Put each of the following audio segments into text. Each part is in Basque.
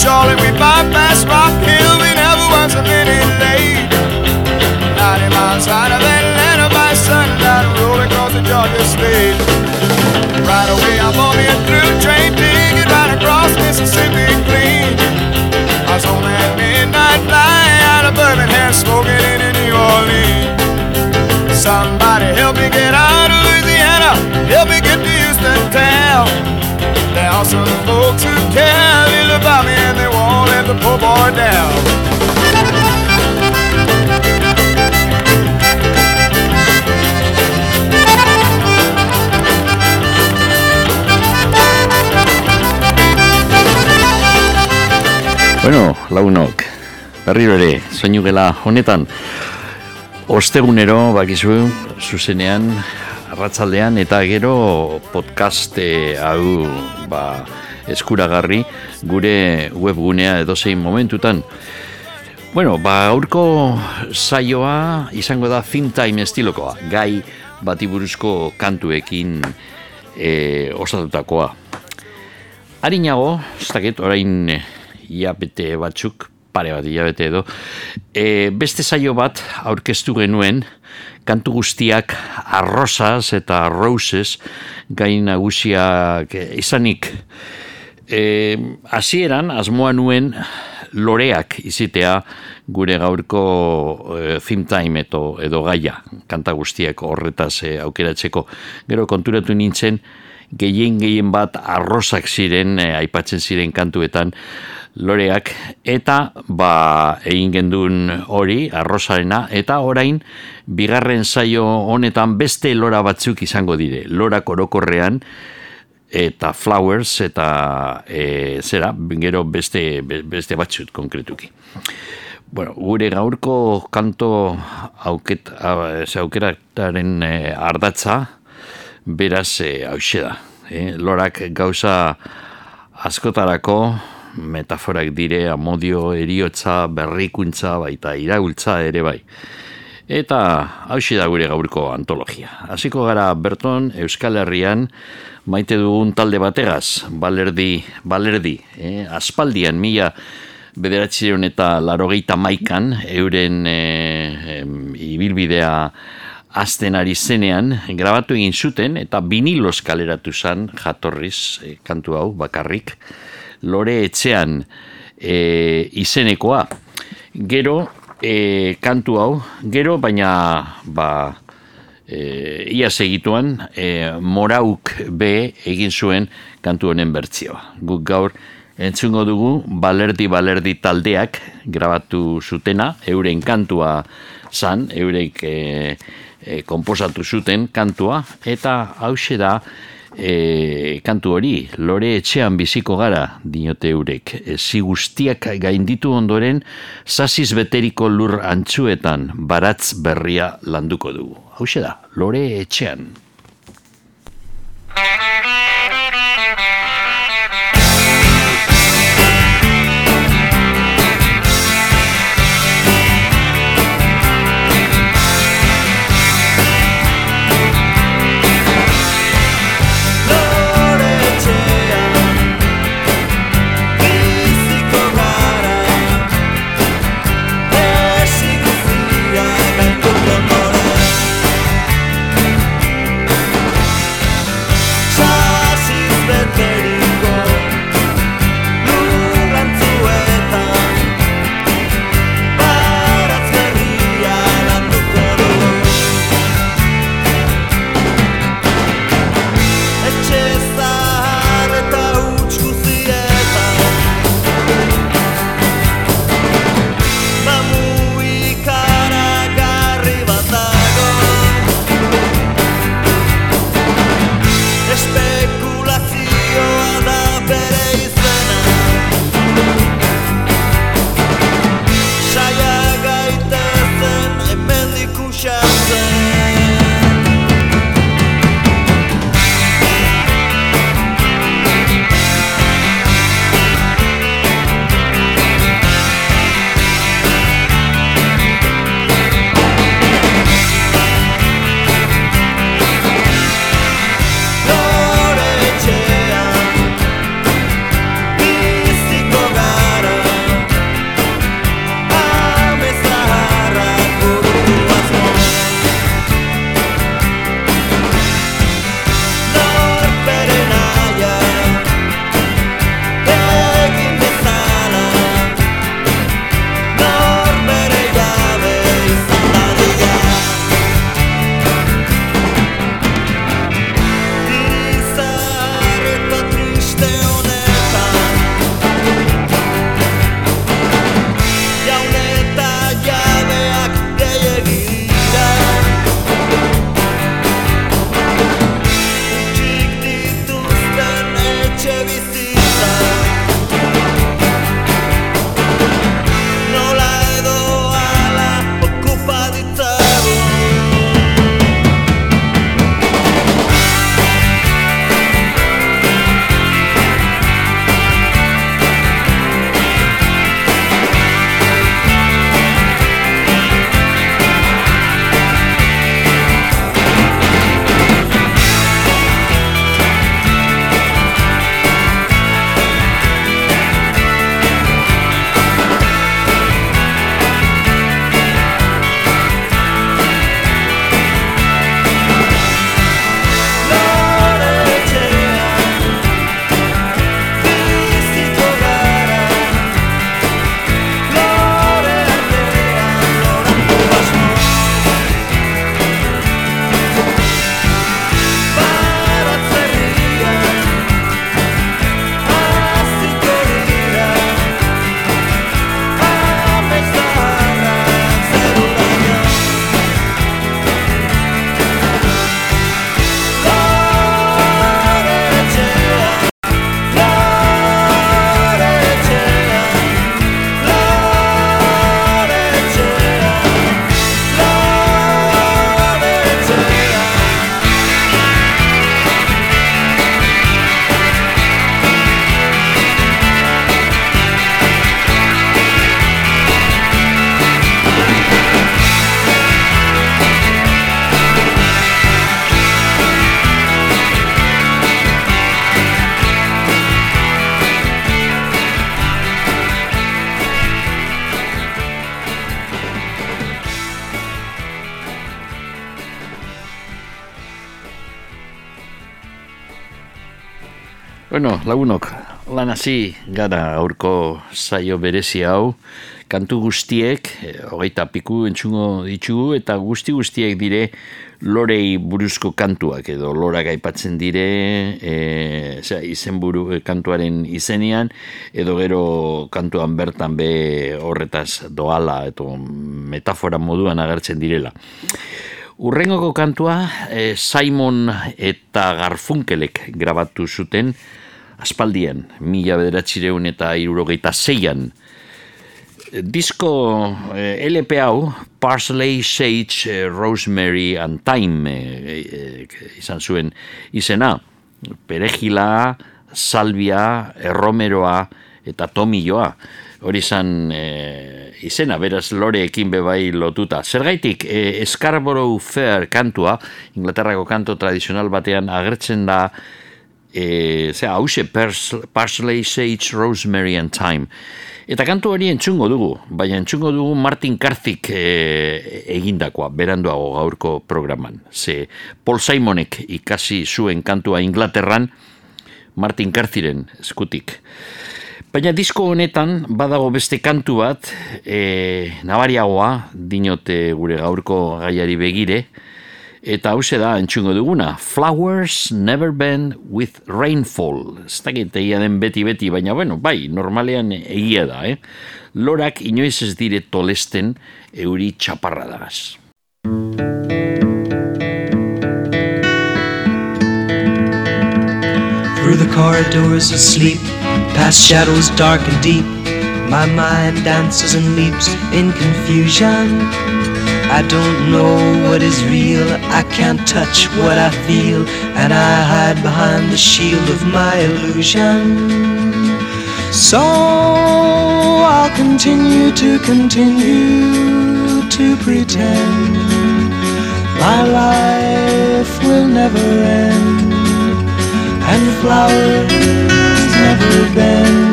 In we bypassed Rock Hill, we never was a minute late. 90 miles out of Atlanta by sundown, rolling across the Georgia state. Right away, I'm on the through train, digging right across Mississippi clean. I was on that midnight flight out of Birmingham, smoking in New Orleans. Somebody help me get out of Louisiana, help me get to Houston town. There are some folks who care me and they won't let the poor boy down. Bueno, launok, berriro ere, soinu gela honetan, ostegunero, bakizu, zuzenean, arratzaldean, eta gero podcast eh, hau ba, eskuragarri gure webgunea edozein momentutan. Bueno, ba, aurko saioa izango da fin time estilokoa, gai batiburuzko kantuekin e, osatutakoa. Harinago, ez dakit, orain iabete batzuk, pare bat iabete edo, e, beste saio bat aurkeztu genuen, kantu guztiak arrosaz eta roses gain nagusiak izanik. E, hasieran asmoa nuen loreak izitea gure gaurko e, theme time edo, edo gaia, kanta guztiak horretaz e, aukeratzeko. Gero konturatu nintzen, gehien gehien bat arrosak ziren, e, aipatzen ziren kantuetan, loreak eta ba egin gendun hori arrosarena eta orain bigarren saio honetan beste lora batzuk izango dire lora korokorrean eta flowers eta e, zera gero beste beste batzuk konkretuki Bueno, gure gaurko kanto auket, aukerataren e, ardatza beraz e, da. E, lorak gauza askotarako metaforak dire amodio eriotza berrikuntza baita iragultza ere bai. Eta hausi da gure gaurko antologia. Hasiko gara Berton Euskal Herrian maite dugun talde bategaz, balerdi, balerdi, eh? aspaldian mila bederatzireun eta larogeita maikan, euren eh, ibilbidea azten ari zenean, grabatu egin zuten, eta binilos kaleratu zen jatorriz, eh, kantu hau, bakarrik, lore etxean e, izenekoa. Gero, e, kantu hau, gero, baina, ba, e, ia segituan, e, morauk be egin zuen kantu honen bertzioa. Guk gaur, entzungo dugu, balerdi balerdi taldeak grabatu zutena, euren kantua zan, eurek e, e, komposatu zuten kantua, eta hause da, e, kantu hori, lore etxean biziko gara, dinote eurek, e, zi guztiak gainditu ondoren, zaziz beteriko lur antzuetan baratz berria landuko dugu. Hau da, lore etxean. Lagunok, lan hasi gara aurko zaio berezi hau, kantu guztiek, e, hogeita piku entzungo ditugu, eta guzti guztiek dire lorei buruzko kantuak, edo lorak aipatzen dire e, zera, izen buru, e, kantuaren izenian, edo gero kantuan bertan be horretaz doala, edo metafora moduan agertzen direla. Urrengoko kantua Simon eta Garfunkelek grabatu zuten aspaldien, mila bederatxireun eta irurogeita zeian. Disko eh, LP hau, Parsley, Sage, eh, Rosemary and Thyme eh, izan zuen izena. Perejila, Salvia, Erromeroa eta Tomilloa. Hori izan izena, beraz loreekin bebai lotuta. Zergaitik, e, Scarborough Fair kantua, Inglaterrako kanto tradizional batean agertzen da e, zera, hause, Parsley, Sage, Rosemary and Thyme. Eta kantu hori entzungo dugu, baina entzungo dugu Martin Karzik e, egindakoa, beranduago gaurko programan. Ze Paul Simonek ikasi zuen kantua Inglaterran, Martin Karziren eskutik. Baina disko honetan badago beste kantu bat, e, nabariagoa, dinote gure gaurko gaiari begire, Eta hause da, entzungo duguna, Flowers never bend with rainfall. Ez da egia den beti-beti, baina bueno, bai, normalean egia da, eh? Lorak inoiz ez dire tolesten euri txaparra dagaz. Through the corridors of sleep, past shadows dark and deep, my mind dances and leaps in confusion. I don't know what is real, I can't touch what I feel, and I hide behind the shield of my illusion. So I'll continue to continue to pretend. My life will never end, and flowers never bend.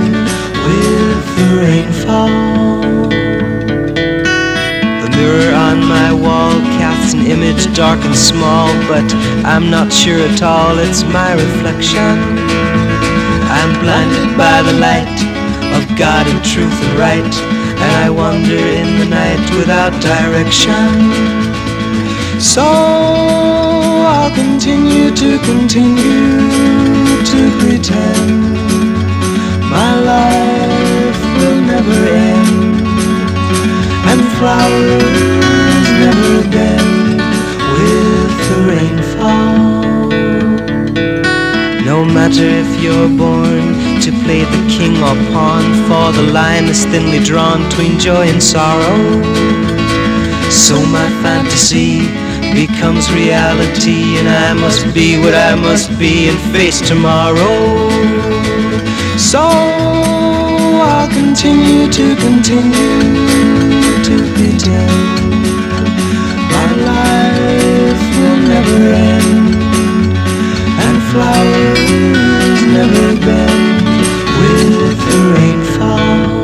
With the rainfall mirror on my wall casts an image dark and small, but I'm not sure at all it's my reflection. I'm blinded by the light of God and truth and right, and I wander in the night without direction. So I'll continue to continue to pretend my life will never end flowers never bend with the rainfall. No matter if you're born to play the king or pawn, for the line is thinly drawn between joy and sorrow. So my fantasy becomes reality, and I must be what I must be and face tomorrow. So I'll continue to continue my life will never end and flowers never bend with the rainfall.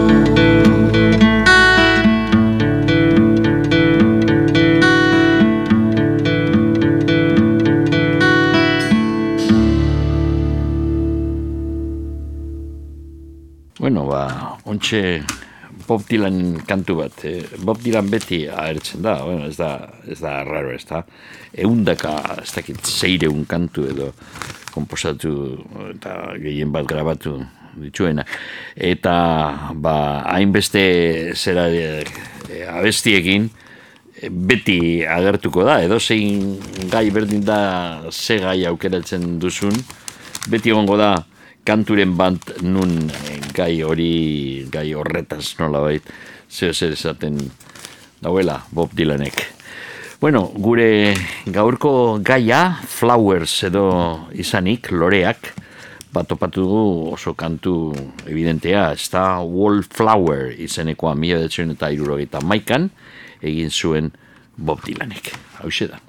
Bueno, ba, ontxe Bob Dylan kantu bat. Eh? Bob Dylan beti ahertzen da, bueno, ez da, ez da raro, ez da. Eundaka, ez dakit, zeire un kantu edo komposatu eta gehien bat grabatu dituena. Eta, ba, hainbeste zera e, abestiekin, beti agertuko da, edo zein gai berdin da ze gai aukeratzen duzun, beti egongo da kanturen bant nun gai hori, gai horretaz nola bait, zeo zer esaten dauela Bob Dylanek. Bueno, gure gaurko gaia, flowers edo izanik, loreak, bat opatu du oso kantu evidentea, ez da Wallflower izenekoa mila detzen eta irurogeita maikan, egin zuen Bob Dylanek. Hau da.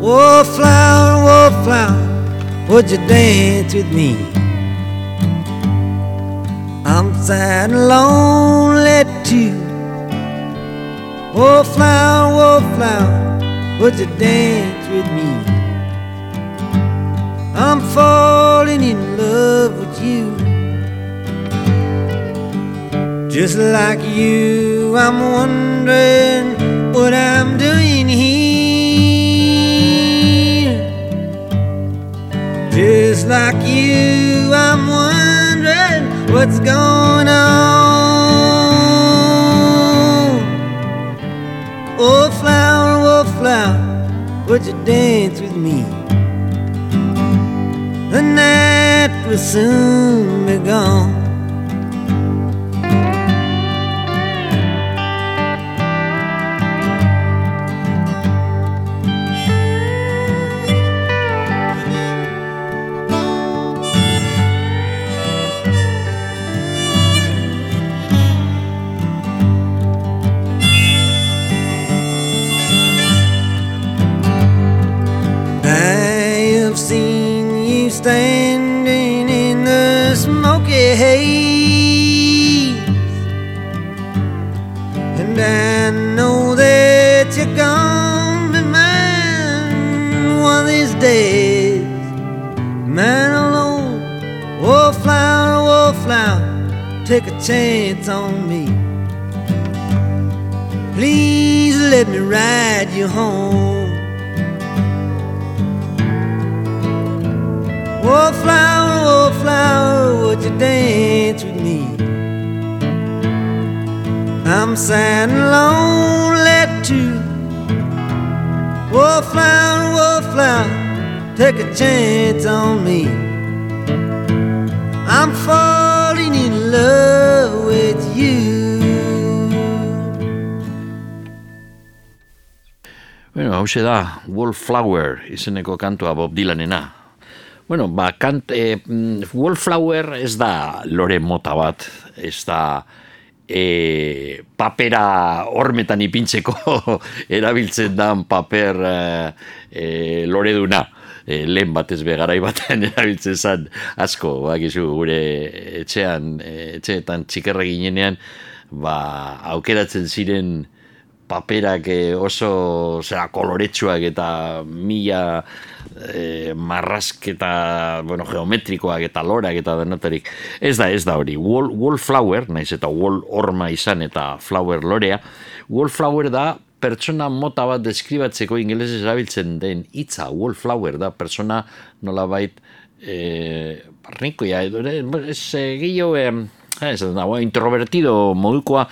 Wallflower, wallflower, would you dance with me? I'm sad and lonely too. Oh, flower, oh, flower, would you dance with me? I'm falling in love with you. Just like you, I'm wondering what I'm doing here. Just like you, I'm wondering what's going on. Oh, flower, oh, flower, would you dance with me? The night will soon be gone. Days. Man alone, wallflower, wallflower, take a chance on me. Please let me ride you home. Wallflower, wallflower, would you dance with me? I'm sad and lonely too. Wallflower, wallflower, take a chance on me. I'm falling in love with you. Bueno, hau da, Wallflower izeneko kantua Bob Dylanena. Bueno, ba, kant, e, Wallflower ez da lore mota bat, ez da e, papera hormetan ipintzeko erabiltzen dan paper e, e, lore duna. E, lehen batez begarai batean erabiltzen zen asko, bakizu gure etxean, e, etxeetan txikerra ginenean, ba, aukeratzen ziren paperak eh, oso zera koloretsuak eta mila e, marrasketa bueno, geometrikoak eta lorak eta denotarik. Ez da, ez da hori. Wall, wallflower, naiz eta wall orma izan eta flower lorea, wallflower da pertsona mota bat deskribatzeko ingelesez erabiltzen den hitza wallflower da pertsona nolabait eh barrikoia edo ez eh, gehiago eh, ez da, ba, introvertido modukoa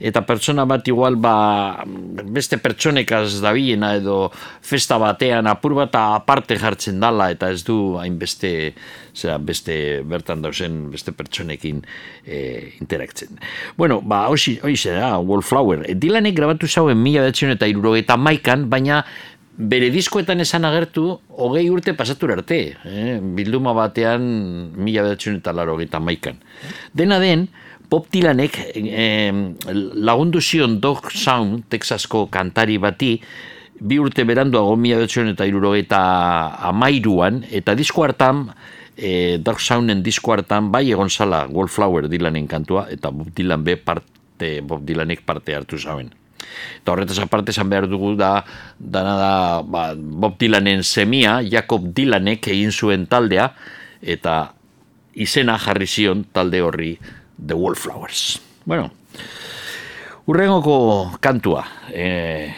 eta pertsona bat igual ba, beste pertsonekaz dabilena edo festa batean apur bat aparte jartzen dala eta ez du hainbeste zera, beste bertan dauzen beste pertsonekin e, interaktzen. Bueno, ba, hoxe, da, Wallflower. Dilanek grabatu zauen mila betzion eta irurogeta maikan, baina bere diskoetan esan agertu hogei urte pasatu arte, eh? bilduma batean mila bedatzen eta laro maikan. Dena den, Bob Dylanek eh, lagundu zion Dog Sound, Texasko kantari bati, bi urte beranduago mila bedatzen eta irurogeita amairuan, eta disko hartan, eh, Dog Sounden disko hartan, bai egon zala Wallflower Dylanen kantua, eta Bob Dylan be parte, Bob Dylanek parte hartu zauen. Eta horretaz aparte esan behar dugu da, dana da ba, Bob Dylanen semia, Jacob Dylanek egin zuen taldea, eta izena jarri zion talde horri The Wallflowers. Bueno, urrengoko kantua, eh,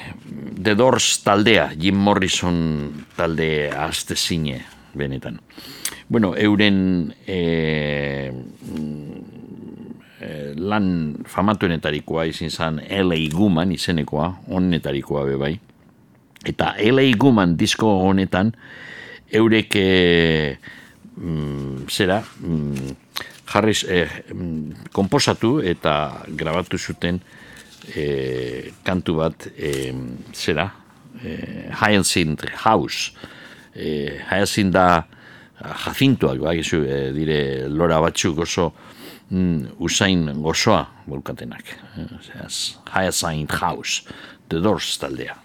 The Doors taldea, Jim Morrison talde azte zine, benetan. Bueno, euren eh, lan famatuenetarikoa izin zan L.A. Guman izenekoa, onetarikoa be bai. Eta L.A. Guman disko honetan, eurek eh, mm, zera, mm, jarriz, eh, mm, komposatu eta grabatu zuten eh, kantu bat, eh, zera, eh, Hyacinth House. Eh, Hyacinth da jazintuak, bai, eh, dire lora batzuk oso, mm, usain gozoa bolkatenak. Eh, Hyacinth House, The Doors taldea.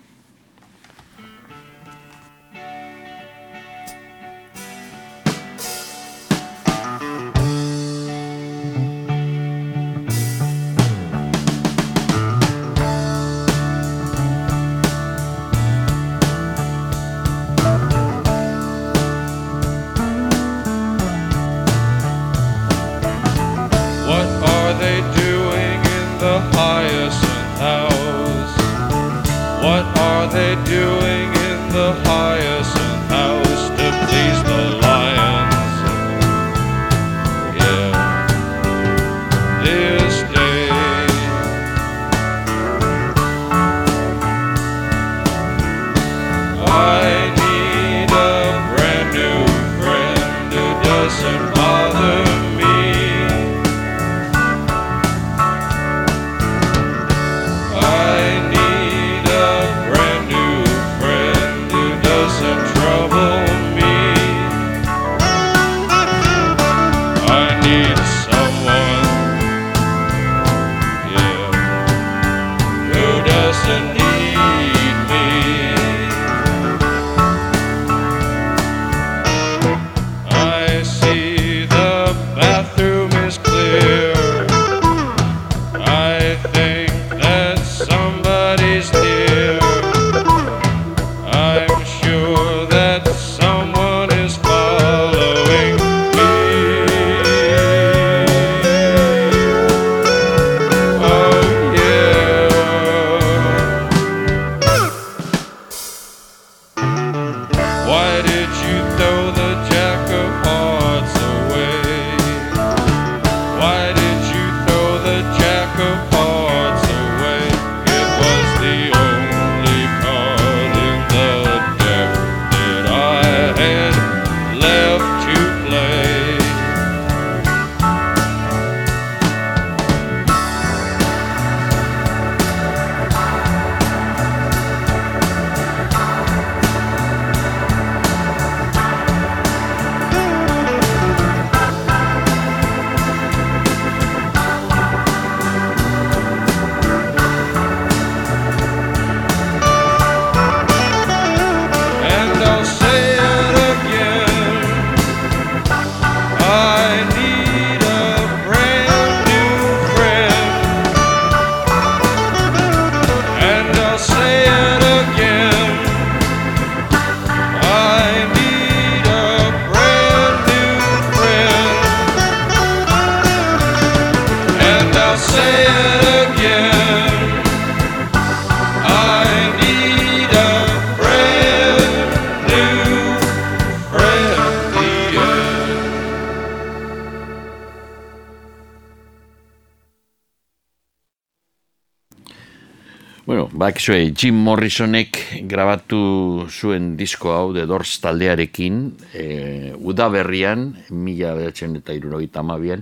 Bakizue, Jim Morrisonek grabatu zuen disko hau The Doors taldearekin, e, udaberrian, mila behatzen eta irurogeita amabian,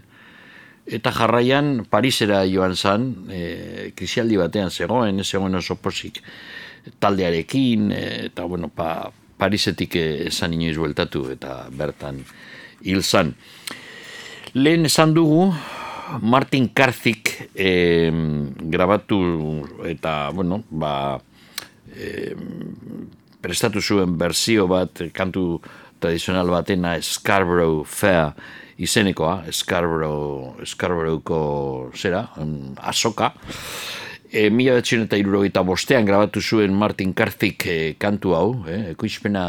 eta jarraian Parisera joan zan, e, krisialdi batean zegoen, ez zegoen oso posik taldearekin, e, eta bueno, pa, Parisetik esan inoiz bueltatu, eta bertan hil zan. Lehen esan dugu, Martin Karzik eh, grabatu eta, bueno, ba, eh, prestatu zuen berzio bat, kantu tradizional batena Scarborough Fair izenekoa, Scarborough, Scarboroughko zera, azoka. E, mila betzen eta irurogeita bostean grabatu zuen Martin Karzik e, kantu hau, eh, ekoizpena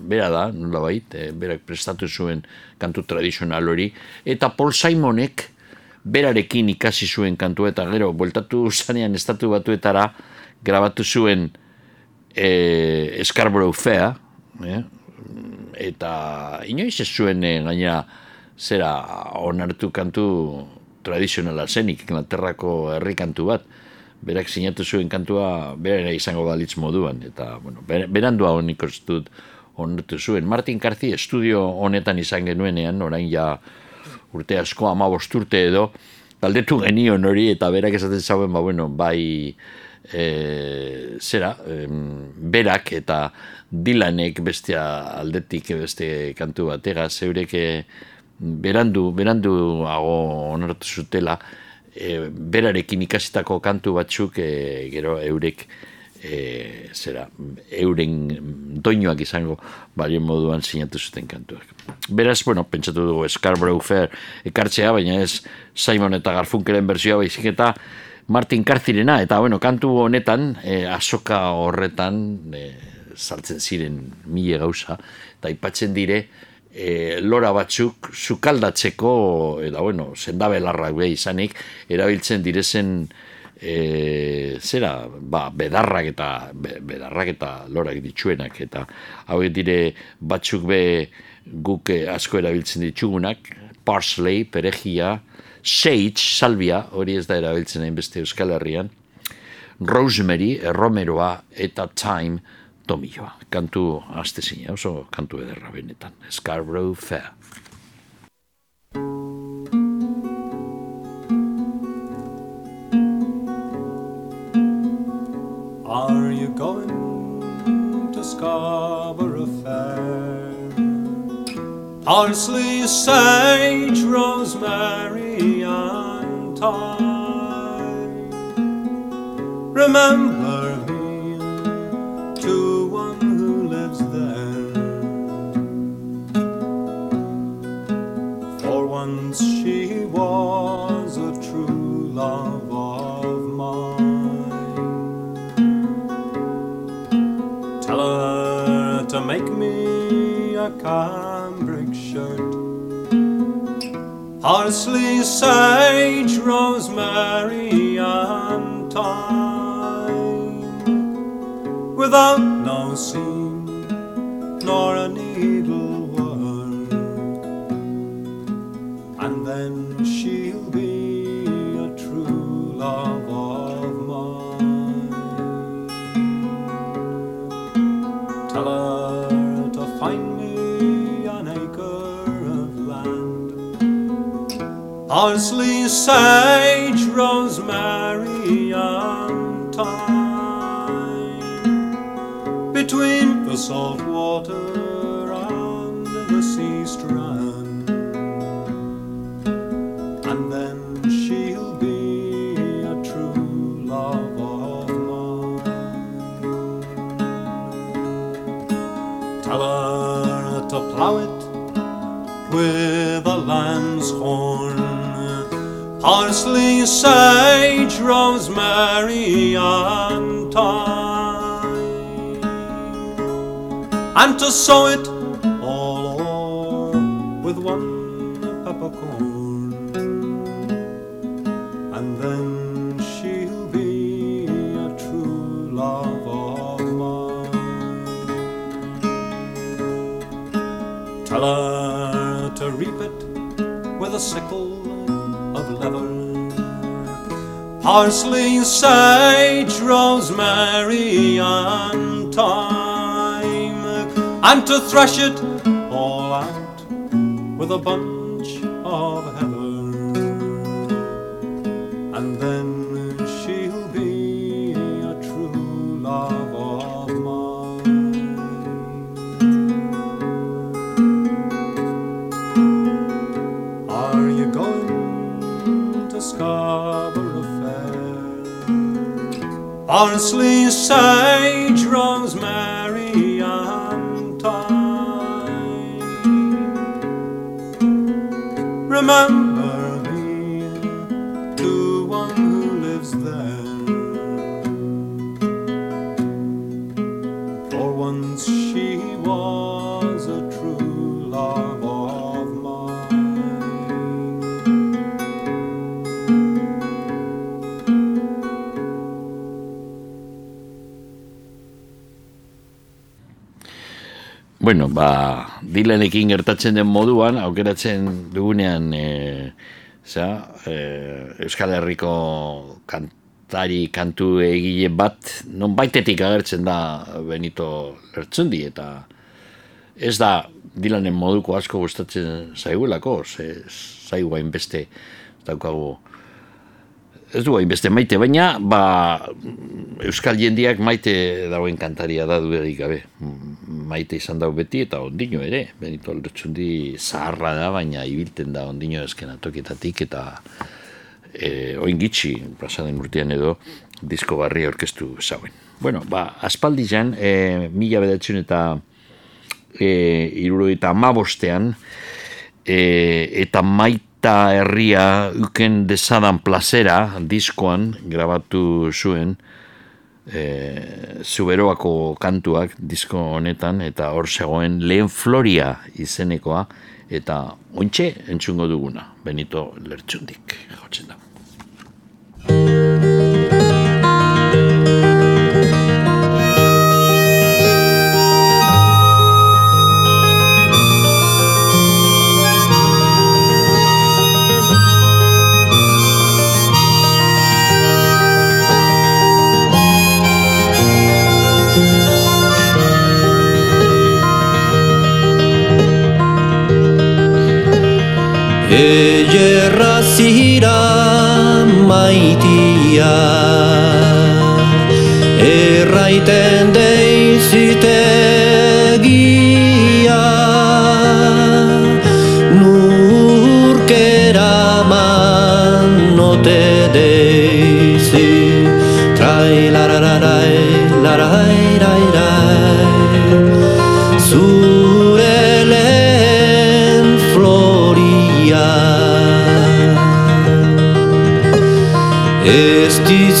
bera da, nola bait, e, berak prestatu zuen kantu tradizional hori, eta Paul Simonek berarekin ikasi zuen kantua, eta gero, bueltatu zanean estatu batuetara, grabatu zuen e, Scarborough Fair, eh, eta inoiz ez zuen e, gaina zera onartu kantu tradizionala zenik, Inglaterrako herri kantu bat, berak sinatu zuen kantua berera izango balitz moduan, eta bueno, ber- berandua honik dut onartu zuen. Martin Karzi estudio honetan izan genuenean, orain ja urte asko, ama urte edo, galdetu genion hori, eta berak esaten zauen, ba, bueno, bai, e, zera, em, berak eta Dylanek bestea aldetik beste kantu batega, zeureke berandu, berandu hago onartu zutela, e, berarekin ikasitako kantu batzuk e, gero eurek e, zera, euren doinoak izango balio moduan sinatu zuten kantuak. Beraz, bueno, pentsatu dugu Scarborough Fair ekartzea, baina ez Simon eta Garfunkelen bersioa baizik eta Martin Karzirena, eta bueno, kantu honetan, e, azoka horretan, e, sartzen ziren mile gauza, eta aipatzen dire, e, lora batzuk sukaldatzeko, eta bueno, sendabelarrak be izanik, erabiltzen direzen e, zera, ba, bedarrak eta be, bedarrak eta lorak ditsuenak, eta hauek dire batzuk be guk asko erabiltzen ditugunak, parsley, perejia, sage, salvia, hori ez da erabiltzen hainbeste Euskal Herrian, rosemary, erromeroa eta thyme, tomilloa. Kantu astezina, oso kantu ederra benetan. Scarborough Fair. Are you going to Scarborough Fair? Parsley, sage, rosemary, and thyme. Remember me to one who lives there. For once she was. To make me a cambric shirt. Parsley, sage, rosemary, and thyme. Without no seam nor a needlework. Parsley, sage, rosemary, and thyme. Between the salt water and the sea strand. And then she'll be a true love of mine. Tell her to plow it with a lamb's horn. Parsley, sage, rosemary, and thyme. And to sow it all o'er with one peppercorn. And then she'll be a true love of mine. Tell her to reap it with a sickle of. Parsley, sage, rosemary, and thyme, and to thresh it all out with a bunch Parsley, sage, ba, Dylanekin gertatzen den moduan, aukeratzen dugunean, e, za, e, Euskal Herriko kantari, kantu egile bat, non baitetik agertzen da Benito Lertzundi, eta ez da Dylanen moduko asko gustatzen zaigulako, ze zaigu hainbeste daukagu ez du hainbeste maite, baina ba, Euskal jendiak maite dauen kantaria da duerik gabe. Maite izan dau beti eta ondino ere. Benito Lertxundi zaharra da, baina ibilten da ondino esken atokietatik eta e, oin gitxi, pasaden urtean edo, disko barri orkestu zauen. Bueno, ba, aspaldi jan, e, mila bedatzen eta e, iruro eta amabostean, e, eta maita herria uken desadan plazera diskoan grabatu zuen e, zuberoako kantuak disko honetan eta hor zegoen lehen floria izenekoa eta ontxe entzungo duguna Benito Lertxundik jotzen da. Ederra zira maitia. Erraiten deizitegia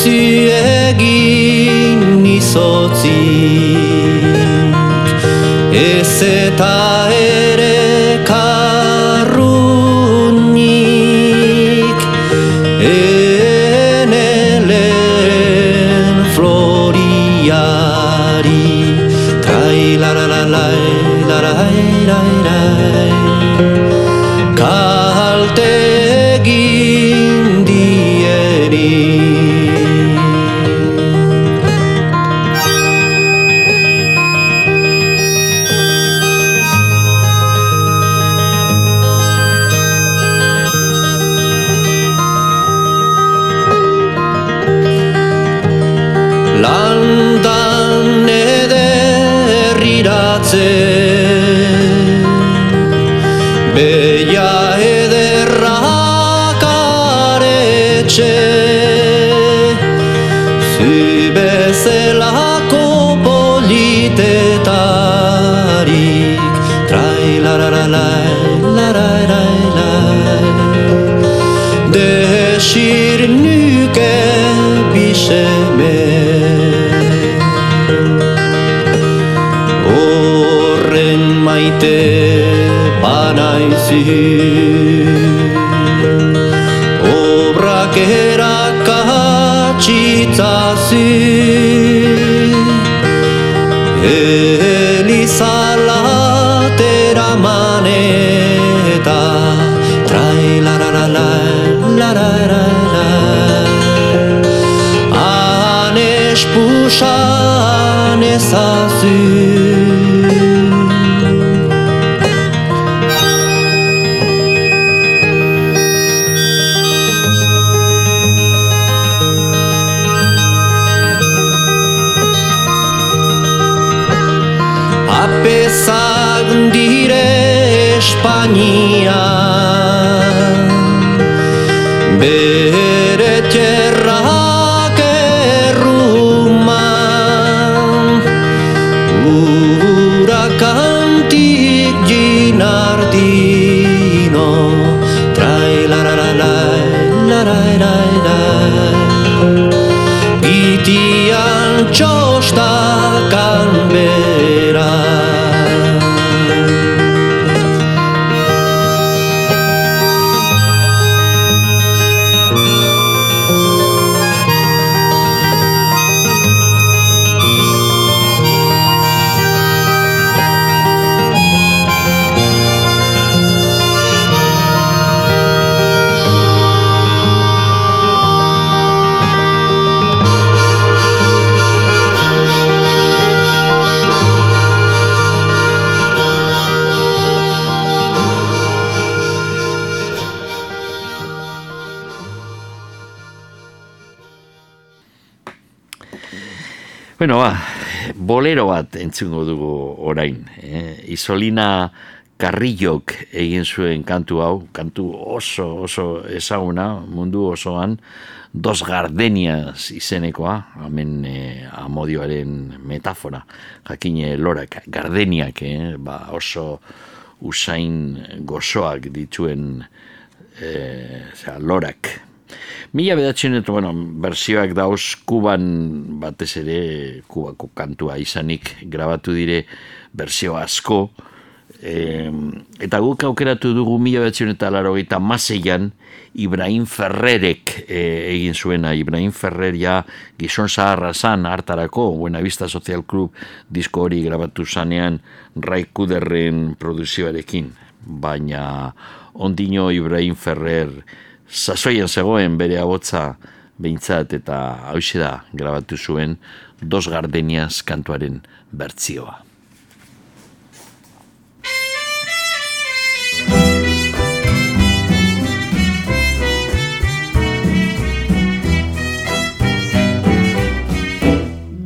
bizi egin izotzik. Ez eta ez Isolina Carrillok egin zuen kantu hau, kantu oso oso ezaguna mundu osoan, dos gardenias izenekoa, hemen eh, amodioaren metafora, jakine lorak, gardeniak, eh? ba, oso usain gozoak dituen eh, zera, lorak. Mila bedatzen bueno, berzioak dauz kuban batez ere, kubako kantua izanik grabatu dire berzio asko, e, eta guk aukeratu dugu mila bedatzen eta laro eta maseian, Ibrahim Ferrerek e, egin zuena, Ibrahim Ferrer ja gizon zaharra zan hartarako, Buena Vista Social Club disko hori grabatu zanean Rai Kuderren produzioarekin, baina ondino Ibrahim Ferrer sasoian zegoen bere abotza behintzat eta hauxe da grabatu zuen Dos Gardenias kantuaren bertzioa.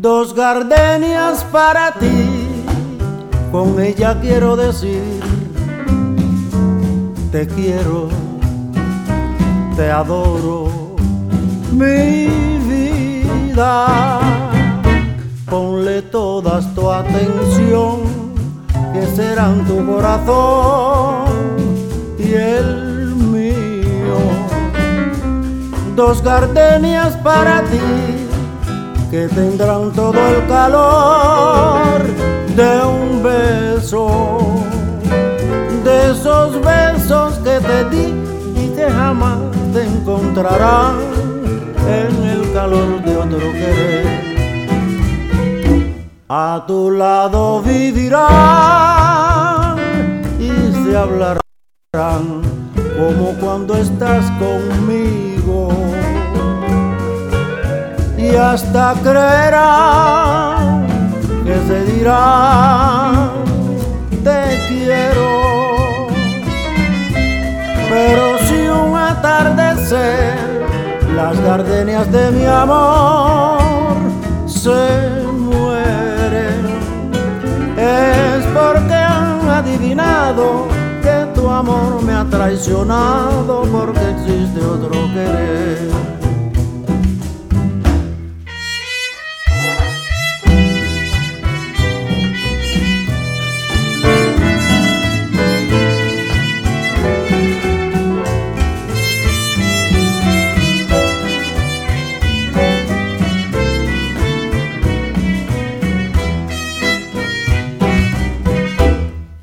Dos gardenias para ti, con ella quiero decir, te quiero, te adoro, mi vida. Ponle todas tu atención, que serán tu corazón y el dos gardenias para ti que tendrán todo el calor de un beso, de esos besos que te di y que jamás te encontrarán en el calor de otro querer. A tu lado vivirán y se hablarán como cuando estás conmigo y hasta creerán que se dirán te quiero pero si un atardecer las gardenias de mi amor se mueren es porque han adivinado que tu amor me ha traicionado porque existe otro querer.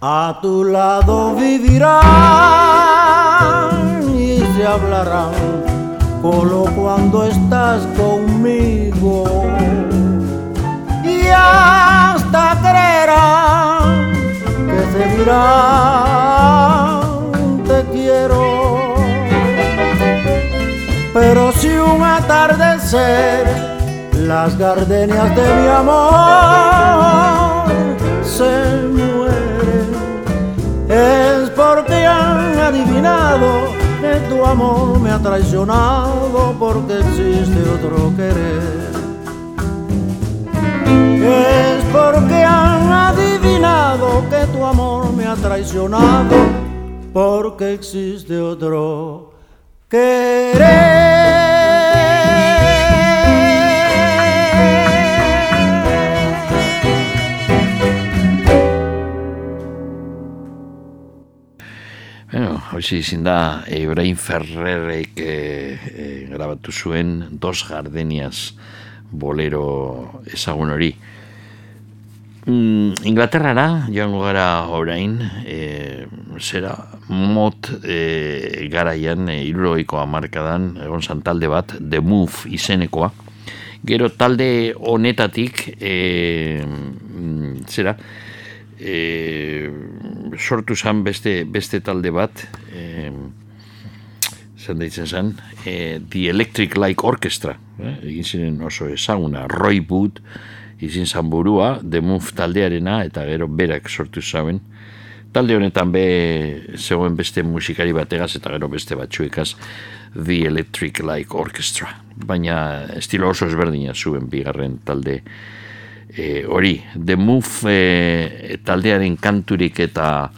A tu lado vivirán y se hablarán solo cuando estás conmigo. Y hasta creerán que se dirán te quiero. Pero si un atardecer las gardenias de mi amor se mueren, es porque han adivinado que tu amor me ha traicionado porque existe otro querer. Es porque han adivinado que tu amor me ha traicionado porque existe otro Bueno, hoxe izin da Ibrahim Ferrerek e, e, grabatu zuen Dos Gardenias bolero ezagun hori. Mm, Inglaterrara, joango gara orain, e, zera, mot e, garaian, e, iruroiko amarkadan, egon zan talde bat, The Move izenekoa. Gero talde honetatik, e, zera, e, sortu zan beste, beste talde bat, e, zen deitzen zen, e, The Electric Light Orchestra, eh? egin ziren oso ezaguna, Roy Wood, izin zan burua, The Move taldearena, eta gero berak sortu zauen. Talde honetan be zegoen beste musikari bategaz, eta gero beste batzuekaz, The Electric Light Orchestra. Baina estilo oso ezberdina zuen bigarren talde e, hori. The Move e, taldearen kanturik eta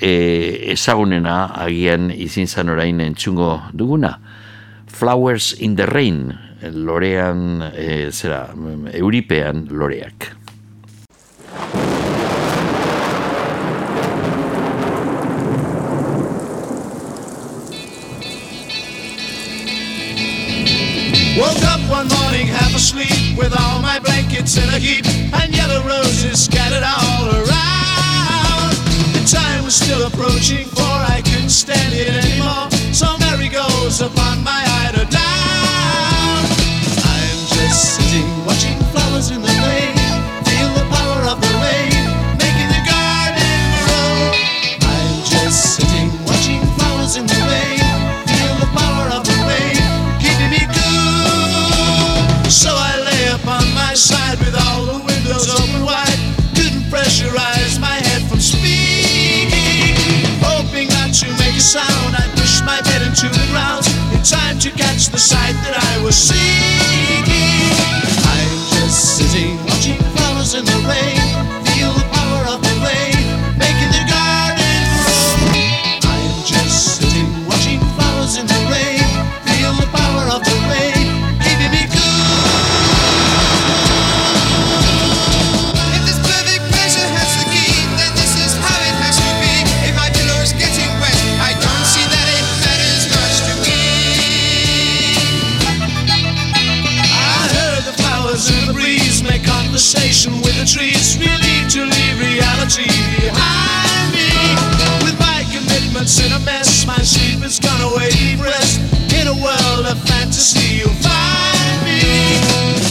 e, ezagunena agian izin zan orain entzungo duguna. Flowers in the Rain, lorean, e, zera, euripean loreak. Woke up one morning half asleep with all my blankets in a heap and yellow roses scattered all around. The time was still approaching for I couldn't stand it anymore. So Mary goes upon my sound, I pushed my bed into the ground in time to catch the sight that I was seeking. I'm just sitting conversation with the trees, really to leave reality behind me. With my commitments in a mess, my sleep has gone away. Deep rest in a world of fantasy, you'll find me.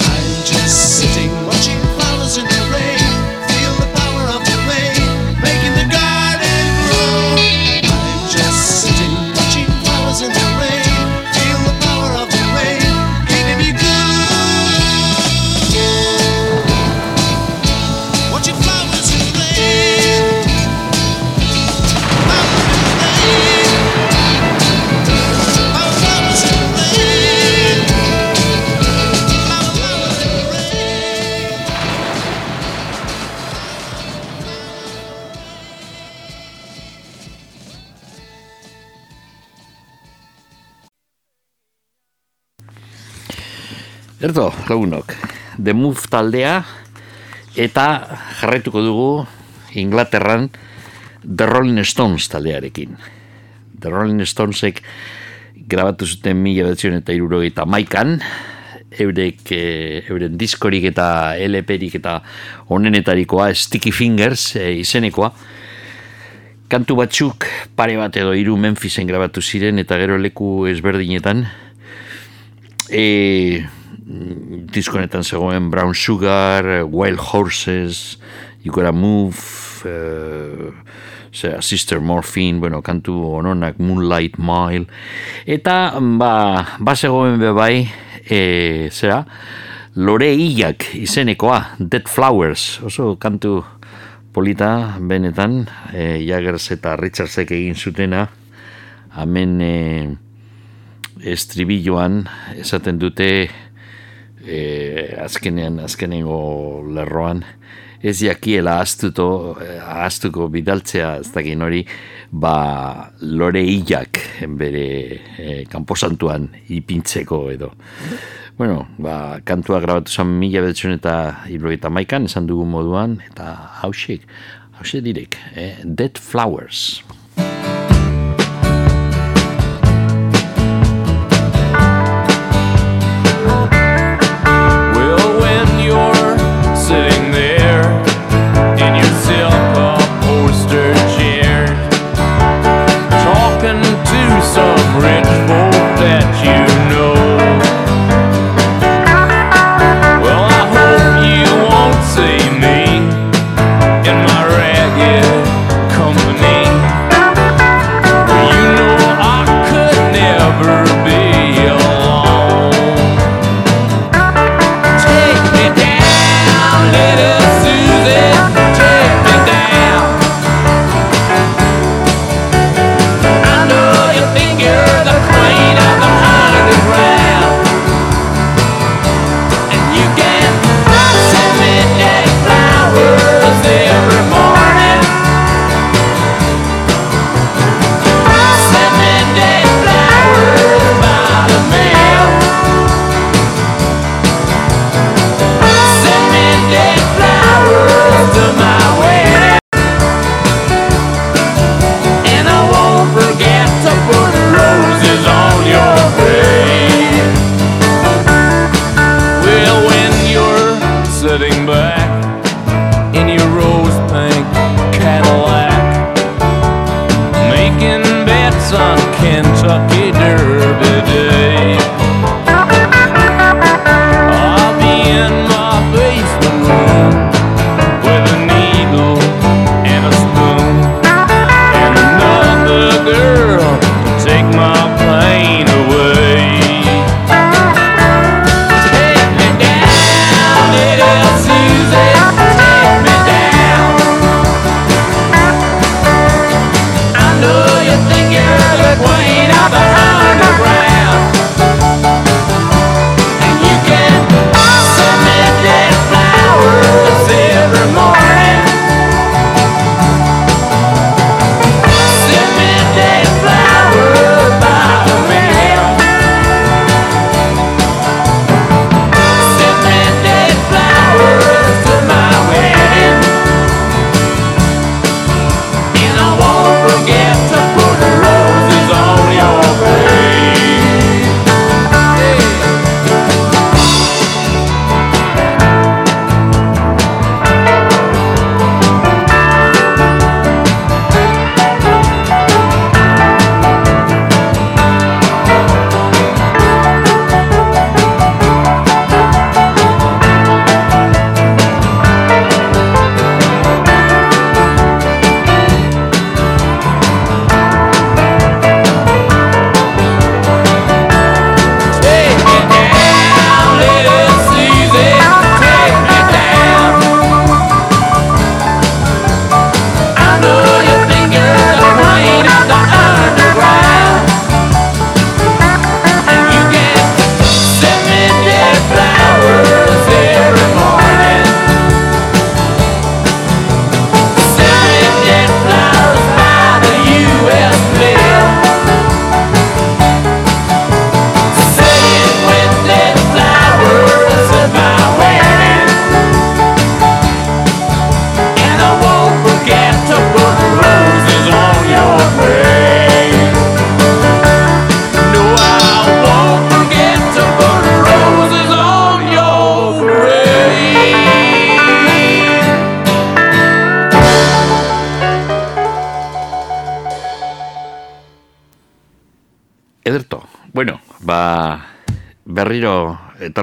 Erdo, lagunok, The Move taldea eta jarraituko dugu Inglaterran The Rolling Stones taldearekin. The Rolling Stonesek grabatu zuten mila betzen eta irurogeita maikan, eurek, e, euren diskorik eta LP-rik eta onenetarikoa Sticky Fingers e, izenekoa, kantu batzuk pare bat edo hiru Memphisen grabatu ziren eta gero leku ezberdinetan, e, diskonetan zegoen Brown Sugar, Wild Horses, You Gotta Move, uh, zera, Sister Morphine, bueno, kantu ononak Moonlight Mile, eta ba, ba zegoen be bai, e, zera, Lore Illak izenekoa, Dead Flowers, oso kantu polita, benetan, e, Jaggers eta Richardsek egin zutena, hemen e, estribilloan esaten dute e, azkenean azkenengo lerroan ez jakiela ahaztuto, eh, ahaztuko bidaltzea ez dakin hori ba lore hilak bere e, kanposantuan ipintzeko edo Bueno, ba, kantua grabatu zen mila betzen eta irrogeita maikan, esan dugu moduan, eta hausik, hausik direk, eh? Dead Flowers.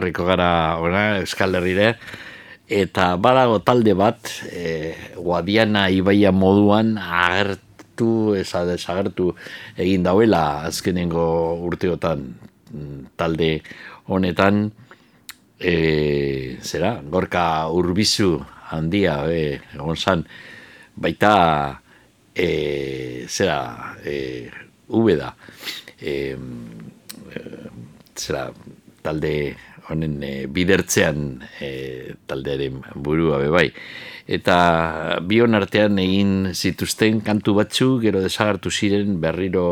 Etorriko gara ona Euskal Herrire, eta badago talde bat, e, Guadiana Ibaia moduan agertu, eza desagertu egin dauela azkenengo urteotan mm, talde honetan, e, zera, gorka urbizu handia, e, egon zan, baita, e, zera, e, ube da, e, zera, talde bidertzean e, taldearen burua be bai. Eta bion artean egin zituzten kantu batzu, gero desagartu ziren berriro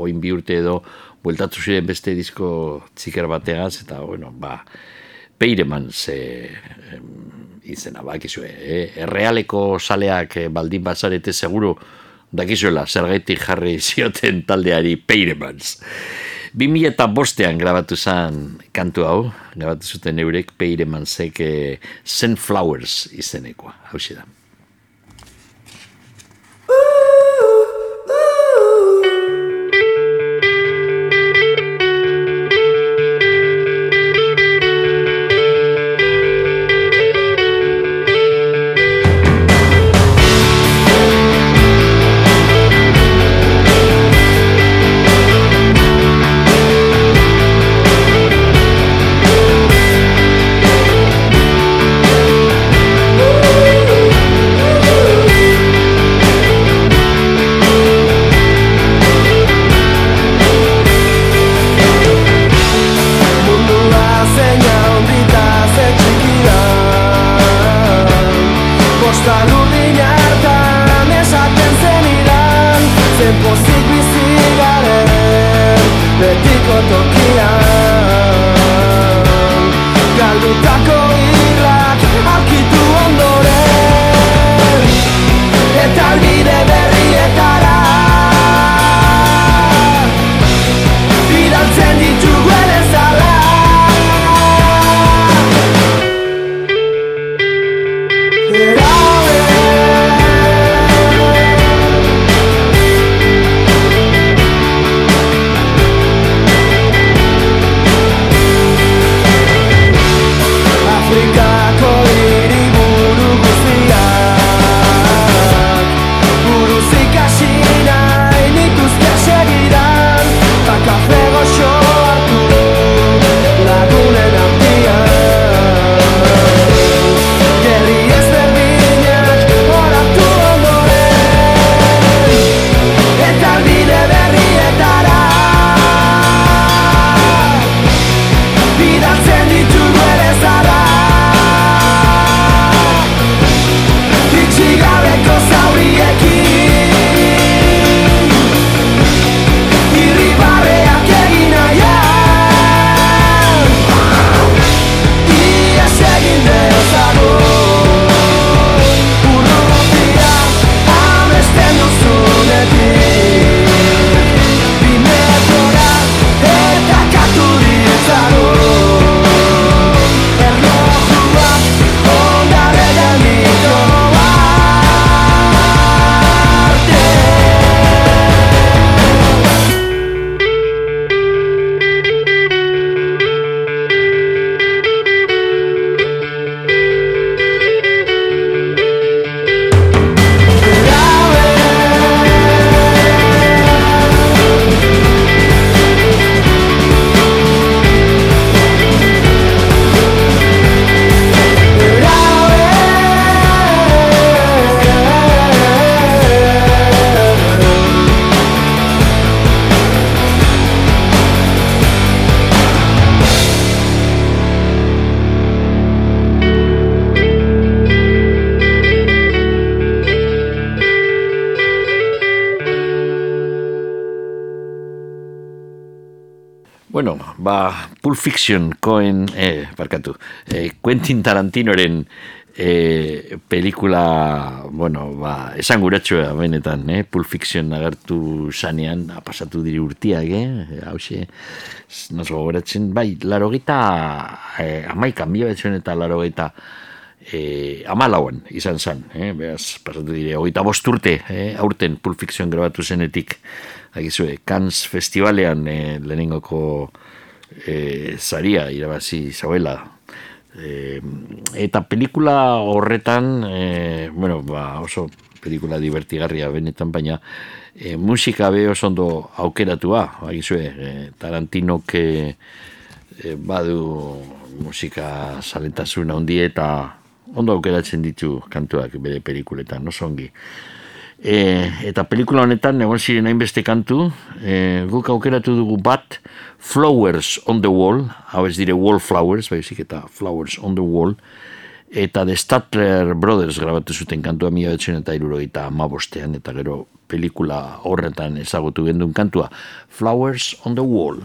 oin bi urte edo bueltatu ziren beste disko txiker bateaz, eta bueno, ba, peireman ze izena, bakizue, eh? errealeko saleak eh, baldin bazarete seguru dakizuela, zergaitik jarri zioten taldeari peiremans. 2000 eta bostean grabatu zen kantu hau, grabatu zuten eurek peiremansek eh, Sunflowers izenekoa, hau da. betiko toki Fiction koen, eh, barkatu, eh, Quentin Tarantinoren eh, pelikula, bueno, ba, esan guratxoa benetan, eh, Pulp Fiction agertu zanean, ha pasatu diri urtiak, eh, hause, nos gogoratzen, bai, laro gita, eh, amaika, mila betxuen eta laro gita, eh, amalauan izan zen, eh, beraz, pasatu dire, hogeita bost urte, eh, aurten Pulp Fiction grabatu zenetik, agizue, Cannes Festivalean e, lehenengoko e, zaria irabazi zauela. E, eta pelikula horretan, e, bueno, ba, oso pelikula divertigarria benetan, baina e, musika be oso ondo aukeratua, agizue, e, Tarantinok e, e, badu musika salentasun handi eta ondo aukeratzen ditu kantuak bere pelikuletan, oso ongi. E, eta pelikula honetan, egon ziren hainbeste kantu, e, guk aukeratu dugu bat, Flowers on the Wall, hau ez dire Wallflowers, baizik eta Flowers on the Wall, eta The Statler Brothers grabatu zuten kantua mila betzen eta irurogeita amabostean, eta gero pelikula horretan ezagutu gendun kantua, Flowers on the Wall.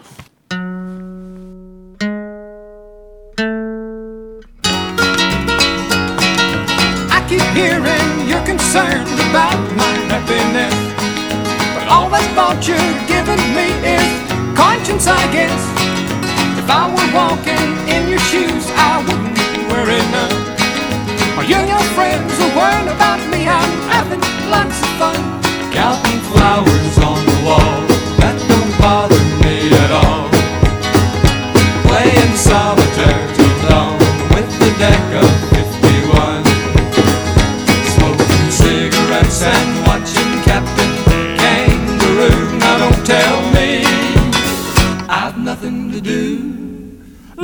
Concerned about my happiness. But all that thought you're giving me is conscience, I guess. If I were walking in your shoes, I wouldn't worry none. Are you and your friends are worrying about me? I'm having lots of fun. Counting flowers on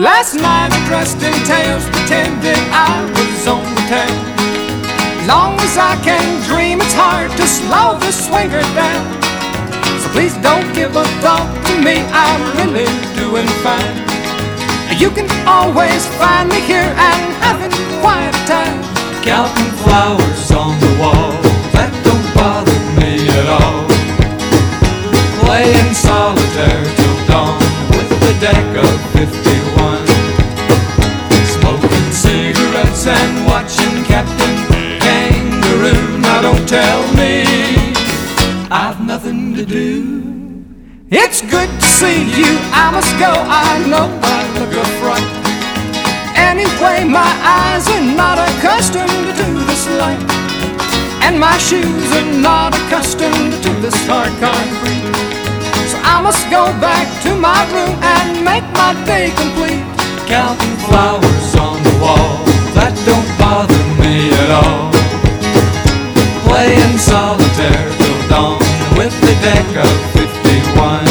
Last night I dressed in tails, pretended I was on the town. Long as I can dream, it's hard to slow the swinger down. So please don't give a thought to me, I'm really doing fine. You can always find me here and having a quiet time. Counting flowers on the wall, Don't tell me I've nothing to do. It's good to see you, I must go, I know I look a fright. Anyway, my eyes are not accustomed to this light. And my shoes are not accustomed to this hard concrete. So I must go back to my room and make my day complete. Counting flowers on the wall, that don't bother me at all. Playing solitaire till dawn with the deck of 51.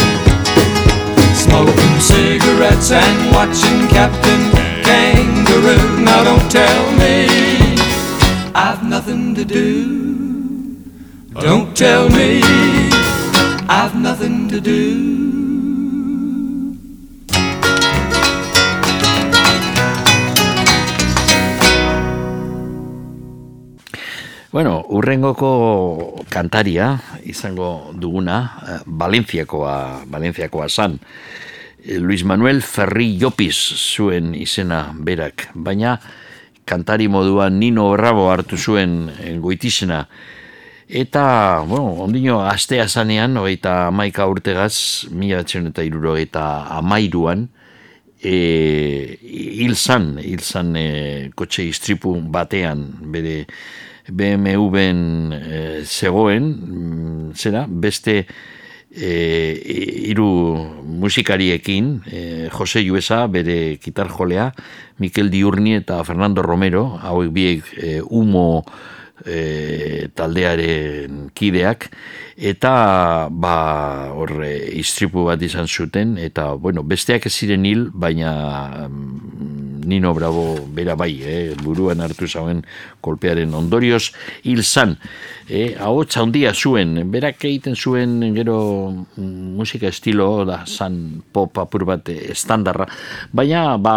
Smoking cigarettes and watching Captain Kangaroo. Now don't tell me I've nothing to do. Don't tell me I've nothing to do. Bueno, urrengoko kantaria izango duguna, eh, Valentziakoa, Valentziakoa san. Eh, Luis Manuel Ferri Llopis zuen izena berak, baina kantari moduan Nino Bravo hartu zuen eh, goitizena. Eta, bueno, ondino astea zanean, hogeita amaika urtegaz, mila eta iruro eta amairuan, e, hil zan, hil zan e, kotxe istripu batean, bere BMW-en e, zegoen, mm, zera, beste e, hiru musikariekin, e, Jose Juesa, bere gitarjolea, Mikel Diurni eta Fernando Romero, hauek biek e, humo e, taldearen kideak, eta ba, horre istripu bat izan zuten, eta bueno, besteak ez ziren hil, baina mm, Nino Bravo bera bai, eh, buruan hartu zauen kolpearen ondorioz hil zan. Eh, ahotsa handia zuen, berak egiten zuen gero mm, musika estilo da zan pop apur bat eh, estandarra, baina ba,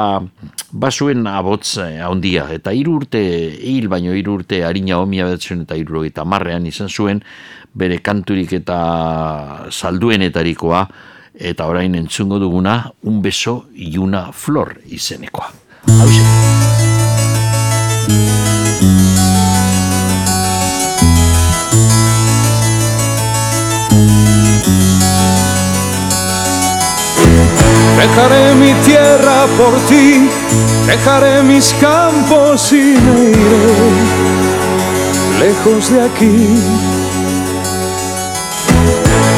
ba zuen abotz eh, handia, eta hiru urte hil baino hiru urte harina homia betzen eta hiru eta marrean izan zuen bere kanturik eta salduenetarikoa, eta orain entzungo duguna, un beso y una flor izenekoa. Dejaré mi tierra por ti, dejaré mis campos y me iré lejos de aquí.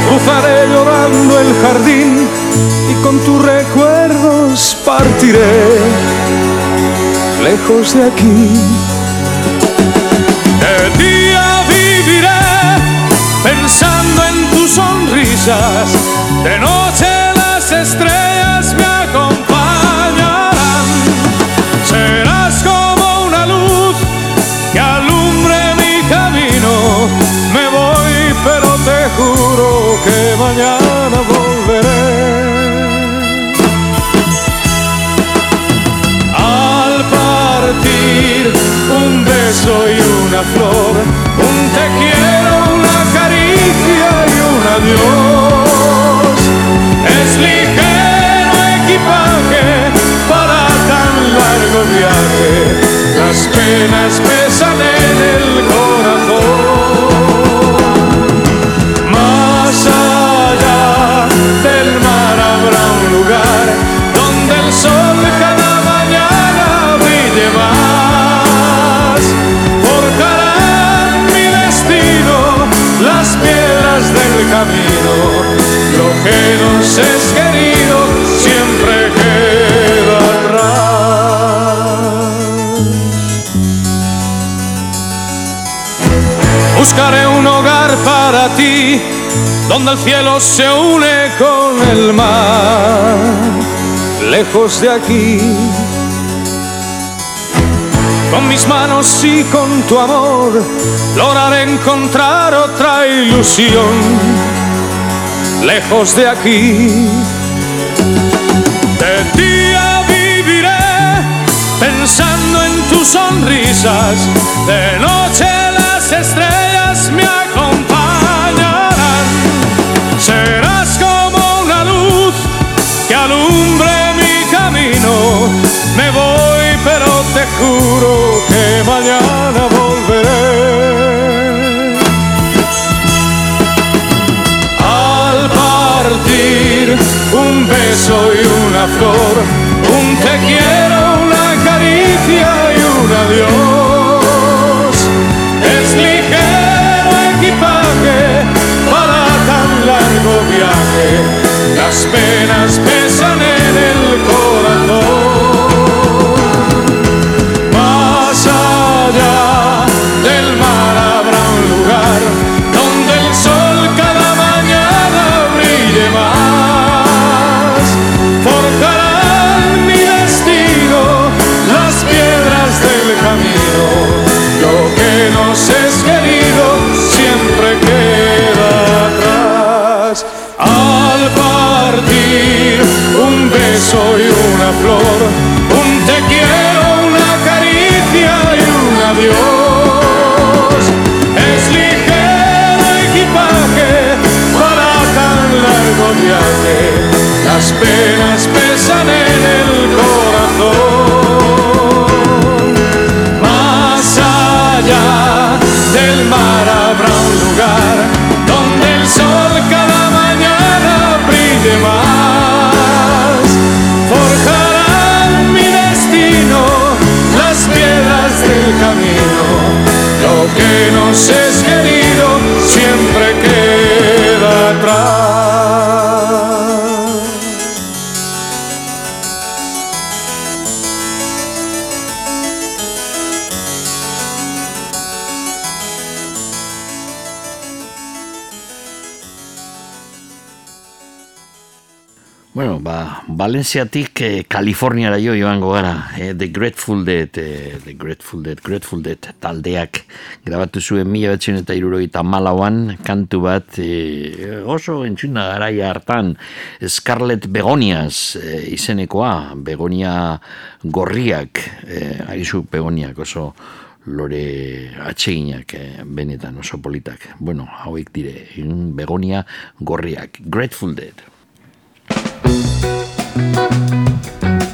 cruzaré llorando el jardín y con tus recuerdos partiré lejos de aquí. De día viviré pensando en tus sonrisas, de noche las estrellas me acompañarán. Serás como una luz que alumbre mi camino. Me voy, pero te juro que mañana volveré. Un beso y una flor, un te quiero, una caricia y un adiós. Es ligero equipaje para tan largo viaje, las penas pesan en el corazón. Más allá del mar habrá un lugar donde el sol Lo que nos es querido siempre queda atrás. Buscaré un hogar para ti, donde el cielo se une con el mar, lejos de aquí. Con mis manos y con tu amor, lograré encontrar otra ilusión, lejos de aquí. De día viviré pensando en tus sonrisas, de noche las estrellas me acompañarán. Serás como una luz que alumbre mi camino. Me voy, pero te juro que mañana volveré. Un beso y una flor, un te quiero, una caricia y un adiós. Es ligero equipaje para tan largo viaje, las penas pesan en el corazón. Que nos es Valentziatik eh, Kaliforniara jo joango gara. Eh, The Grateful Dead, eh, The Grateful Dead, Grateful Dead taldeak grabatu zuen mila betzen eta irurogeita malauan kantu bat eh, oso entzuna garaia hartan Scarlet Begonias eh, izenekoa, Begonia gorriak, eh, arizu Begoniak oso lore atseginak eh, benetan oso politak. Bueno, hauek dire, mm, Begonia gorriak, Grateful Dead. Música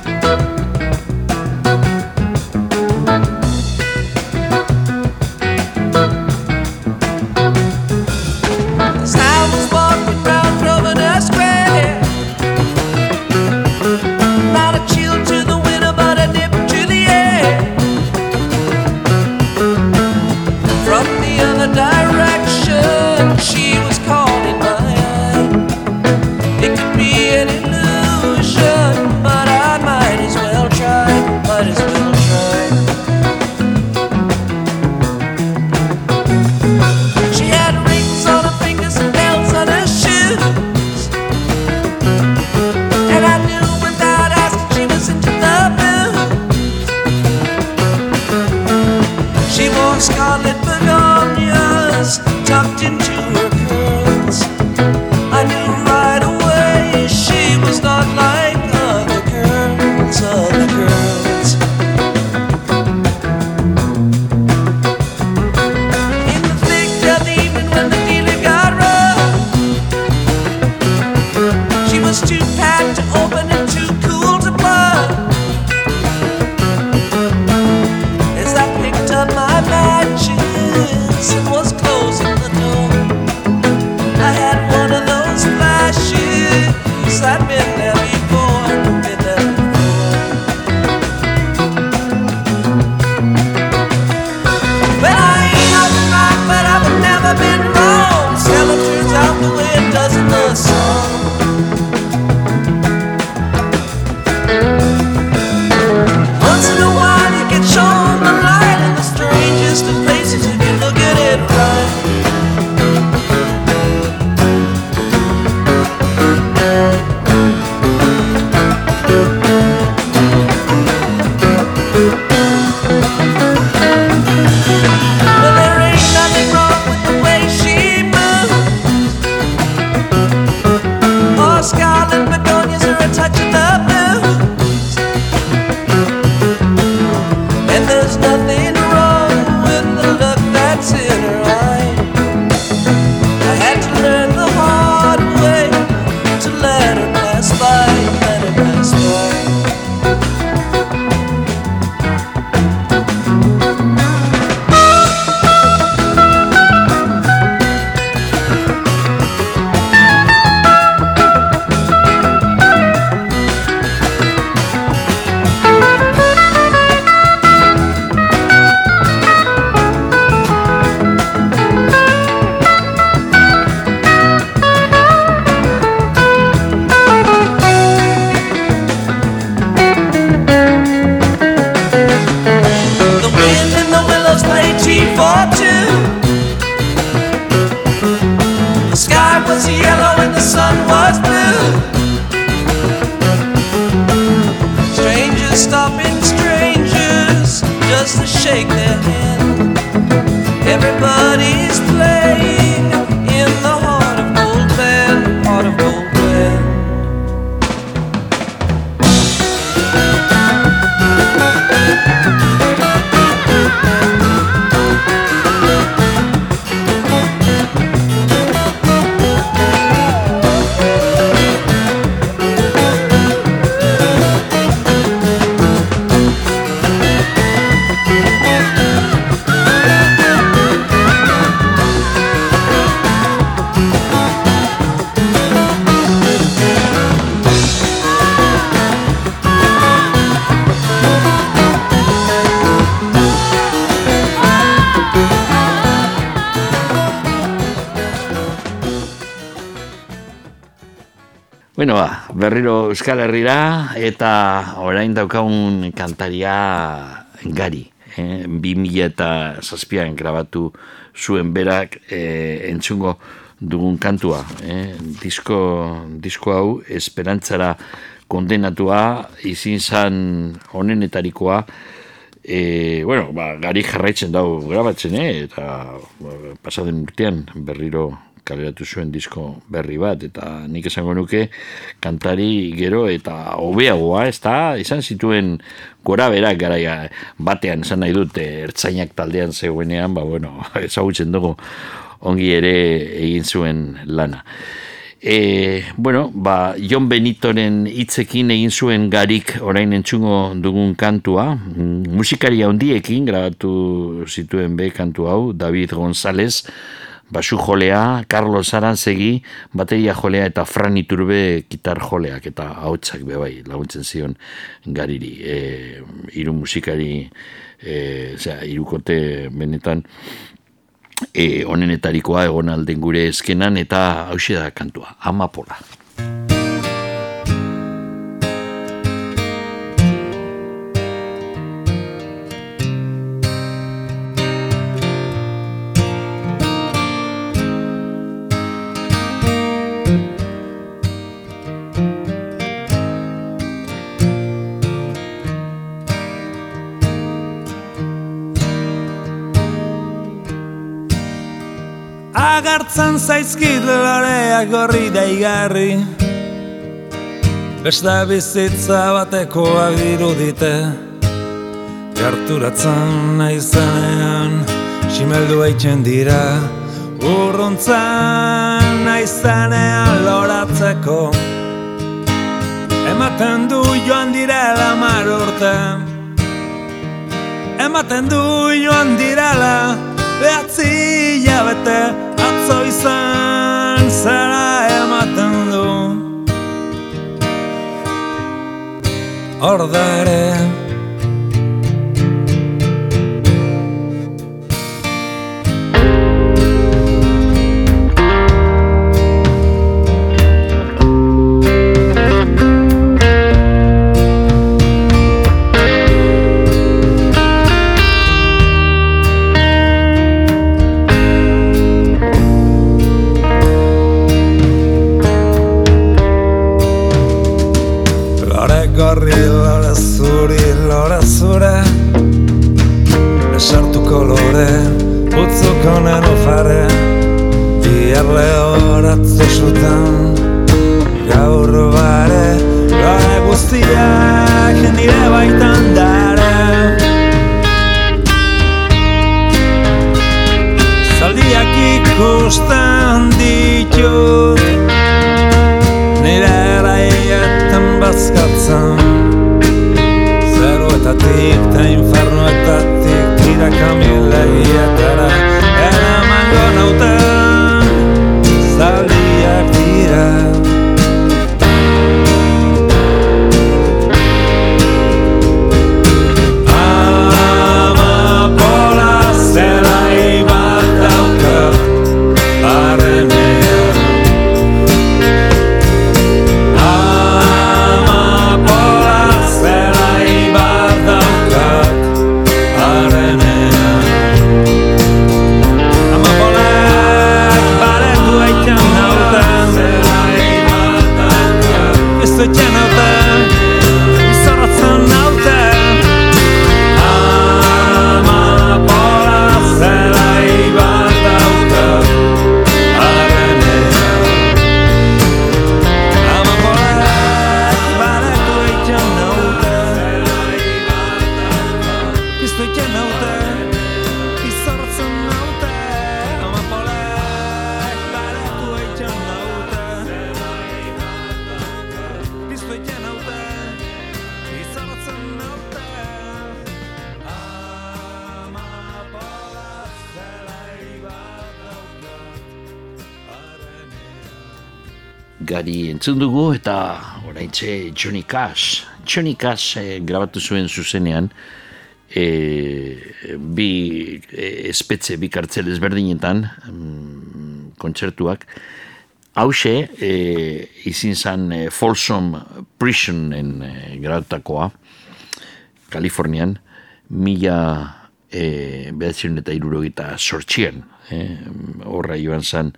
Euskal Herrira eta orain daukagun kantaria gari. Eh? 2000 eta zazpian grabatu zuen berak eh, entzungo dugun kantua. Eh? Disko, disko hau esperantzara kondenatua izin zan honenetarikoa E, bueno, ba, gari jarraitzen dago grabatzen, eh? eta ba, pasaden urtean berriro kaleratu zuen disko berri bat, eta nik esango nuke kantari gero eta hobeagoa, ez da, izan zituen gora berak garaia batean, esan nahi dute, ertzainak taldean zegoenean, ba, bueno, ezagutzen dugu ongi ere egin zuen lana. E, bueno, ba, Jon Benitoren hitzekin egin zuen garik orain entzungo dugun kantua, Mm, musikari handiekin grabatu zituen be kantu hau, David González, basu jolea, Carlos Aranzegi, bateria jolea eta Fran Iturbe gitar joleak eta hautsak be bai laguntzen zion gariri. E, hiru musikari, e, osea, irukote benetan, e, onenetarikoa egon alden gure eskenan eta hauxe da kantua, amapola. Agartzen zaizkit loreak gorri daigarri Beste bizitza batekoak dirudite Gerturatzen naizenean Simeldu eitzen dira. Urruntzen naizenean loratzeko Ematen du joan direla mar urte. Ematen du joan direla Behatzi hilabete Atzo izan zera ematen du Hor da utzuko nenu fare Biarle horatze zutan, gaur bare Lore guztiak nire baitan dare Zaldiak ikusten ditut Nire eraietan bazkatzen. Zeruetatik eta infernuetatik Tira kamilegietara canal 10. Eta oraintxe Johnny Cash. Johnny Cash eh, grabatu zuen zuzenean e, bi e, espetze, bi kartzel ezberdinetan mm, kontzertuak. Hauxe, e, izin zan e, Folsom Prisonen e, grabatutakoa, Kalifornian, mila e, behatzen eta irurogeita sortxien. E, horra joan zan,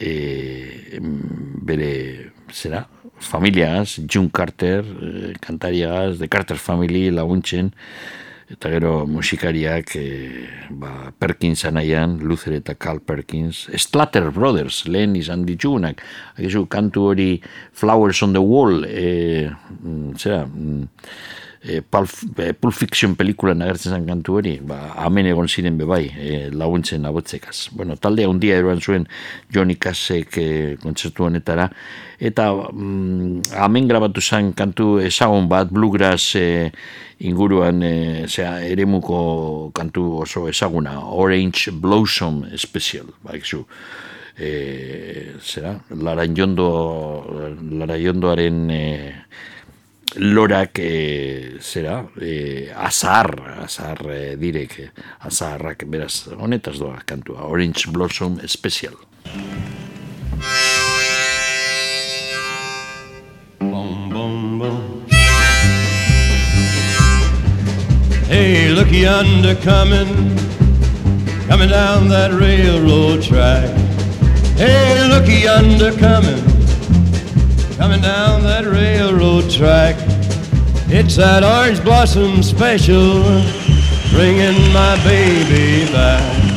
e, bere zera, familiaz, June Carter, e, kantariagaz, The Carter Family laguntzen, eta gero musikariak e, ba, Perkins anaian, Luther eta Carl Perkins, Slater Brothers, lehen izan ditugunak, kantu hori Flowers on the Wall, e, mm, zera, mm, e, Pulp, e, Pulp Fiction pelikulan agertzen zen kantu hori, ba, hemen egon ziren bebai, e, laguntzen abotzekaz. Bueno, talde handia eroan zuen Johnny Cashek e, kontzertu honetara, eta mm, hemen grabatu zen kantu ezagun bat, Bluegrass e, inguruan, e, zera, eremuko kantu oso ezaguna, Orange Blossom Special, ba, ekzu. E, zera, Laraiondo, Laraiondoaren e, lorak e, zera, e, azar, azar e, direk, e, azarrak, beraz, honetaz doa kantua, Orange Blossom Special. Boom, boom, boom. Hey, look yonder coming, coming down that railroad track. Hey, look yonder coming, coming down that railroad track. It's that orange blossom special, bringing my baby back.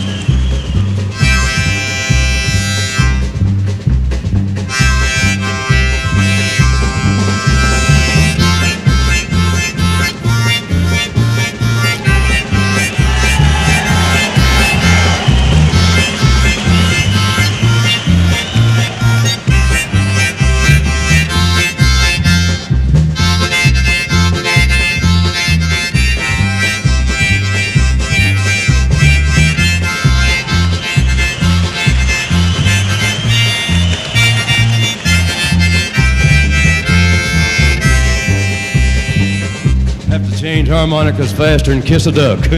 Change harmonicas faster than kiss a duck.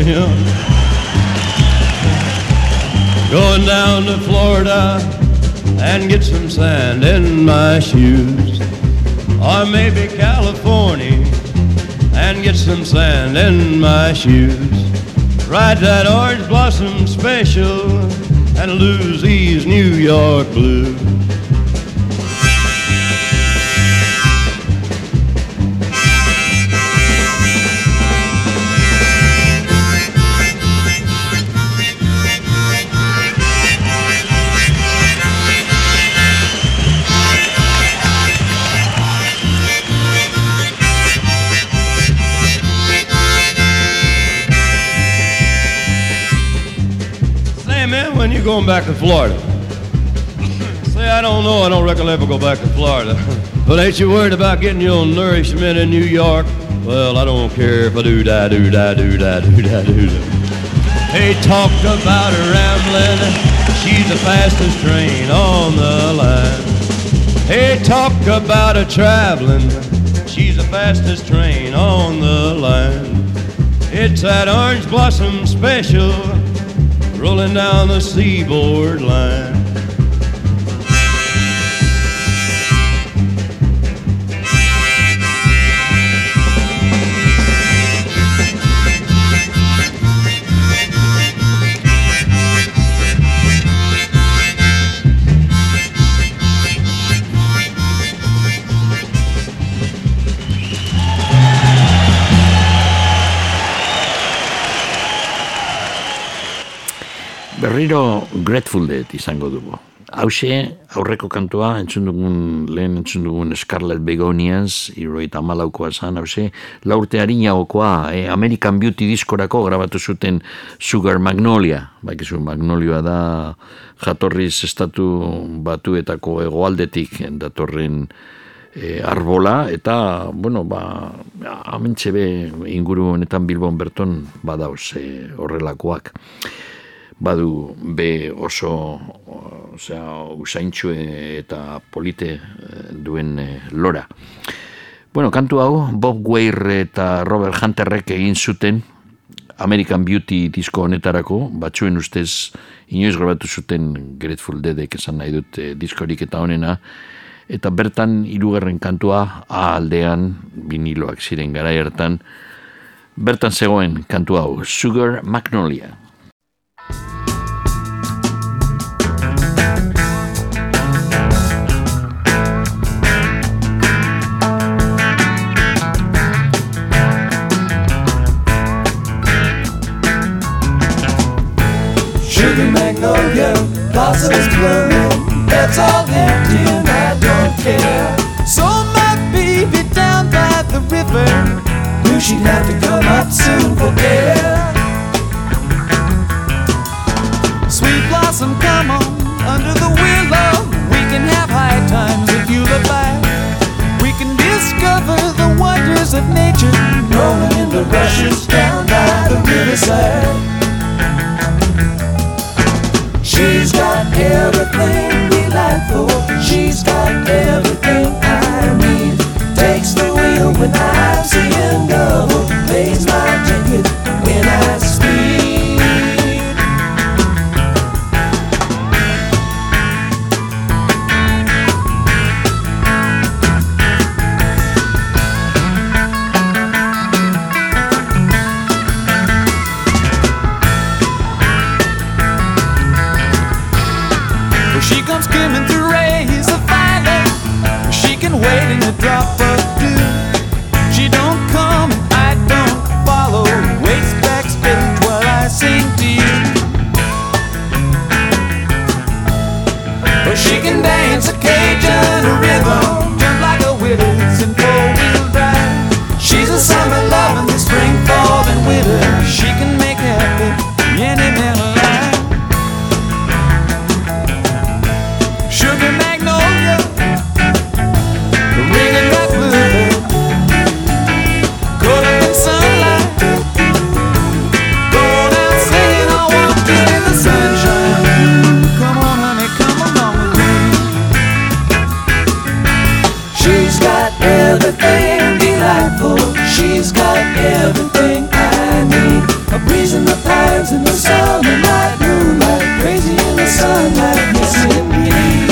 Going down to Florida and get some sand in my shoes. Or maybe California and get some sand in my shoes. Ride that orange blossom special and lose these New York blues. Going back to Florida? Say, I don't know. I don't reckon I'll ever go back to Florida. But ain't you worried about getting your nourishment in New York? Well, I don't care if I do da do da do da do da do da. They talked about her rambling. She's the fastest train on the line. Hey, talk about her traveling. She's the fastest train on the line. It's that orange blossom special rolling down the seaboard line. Berriro Grateful Dead izango dugu. Hauxe, aurreko kantua, entzun dugun, lehen entzun dugun Scarlet Begonias, iroita malaukoa zan, hauxe, laurte harinagokoa, eh, American Beauty diskorako grabatu zuten Sugar Magnolia, bakizu Magnolioa da jatorriz estatu batuetako hegoaldetik datorren e, arbola, eta, bueno, ba, amentxe be inguru honetan Bilbon berton badauz e, horrelakoak badu be oso osea, usaintxue eta polite eh, duen eh, lora. Bueno, kantu hau Bob Weir eta Robert Hunterrek egin zuten American Beauty disko honetarako, batzuen ustez inoiz grabatu zuten Grateful Deadek esan nahi dut eh, diskorik eta honena, eta bertan hirugarren kantua A aldean viniloak ziren gara hartan bertan zegoen kantu hau Sugar Magnolia. Sugar magnolia, blossoms blooming. That's all empty and I don't care. So my baby down by the river knew she'd have to come up soon for air. Sweet blossom, come on under the willow. We can have high times if you look back. We can discover the wonders of nature, rolling in the rushes down by the riverside. Everything delightful. She's got everything I need. Takes the wheel when I'm seeing double. Everything I need. A breeze in the pines in the summer night, moonlight, crazy in the sunlight, yes indeed.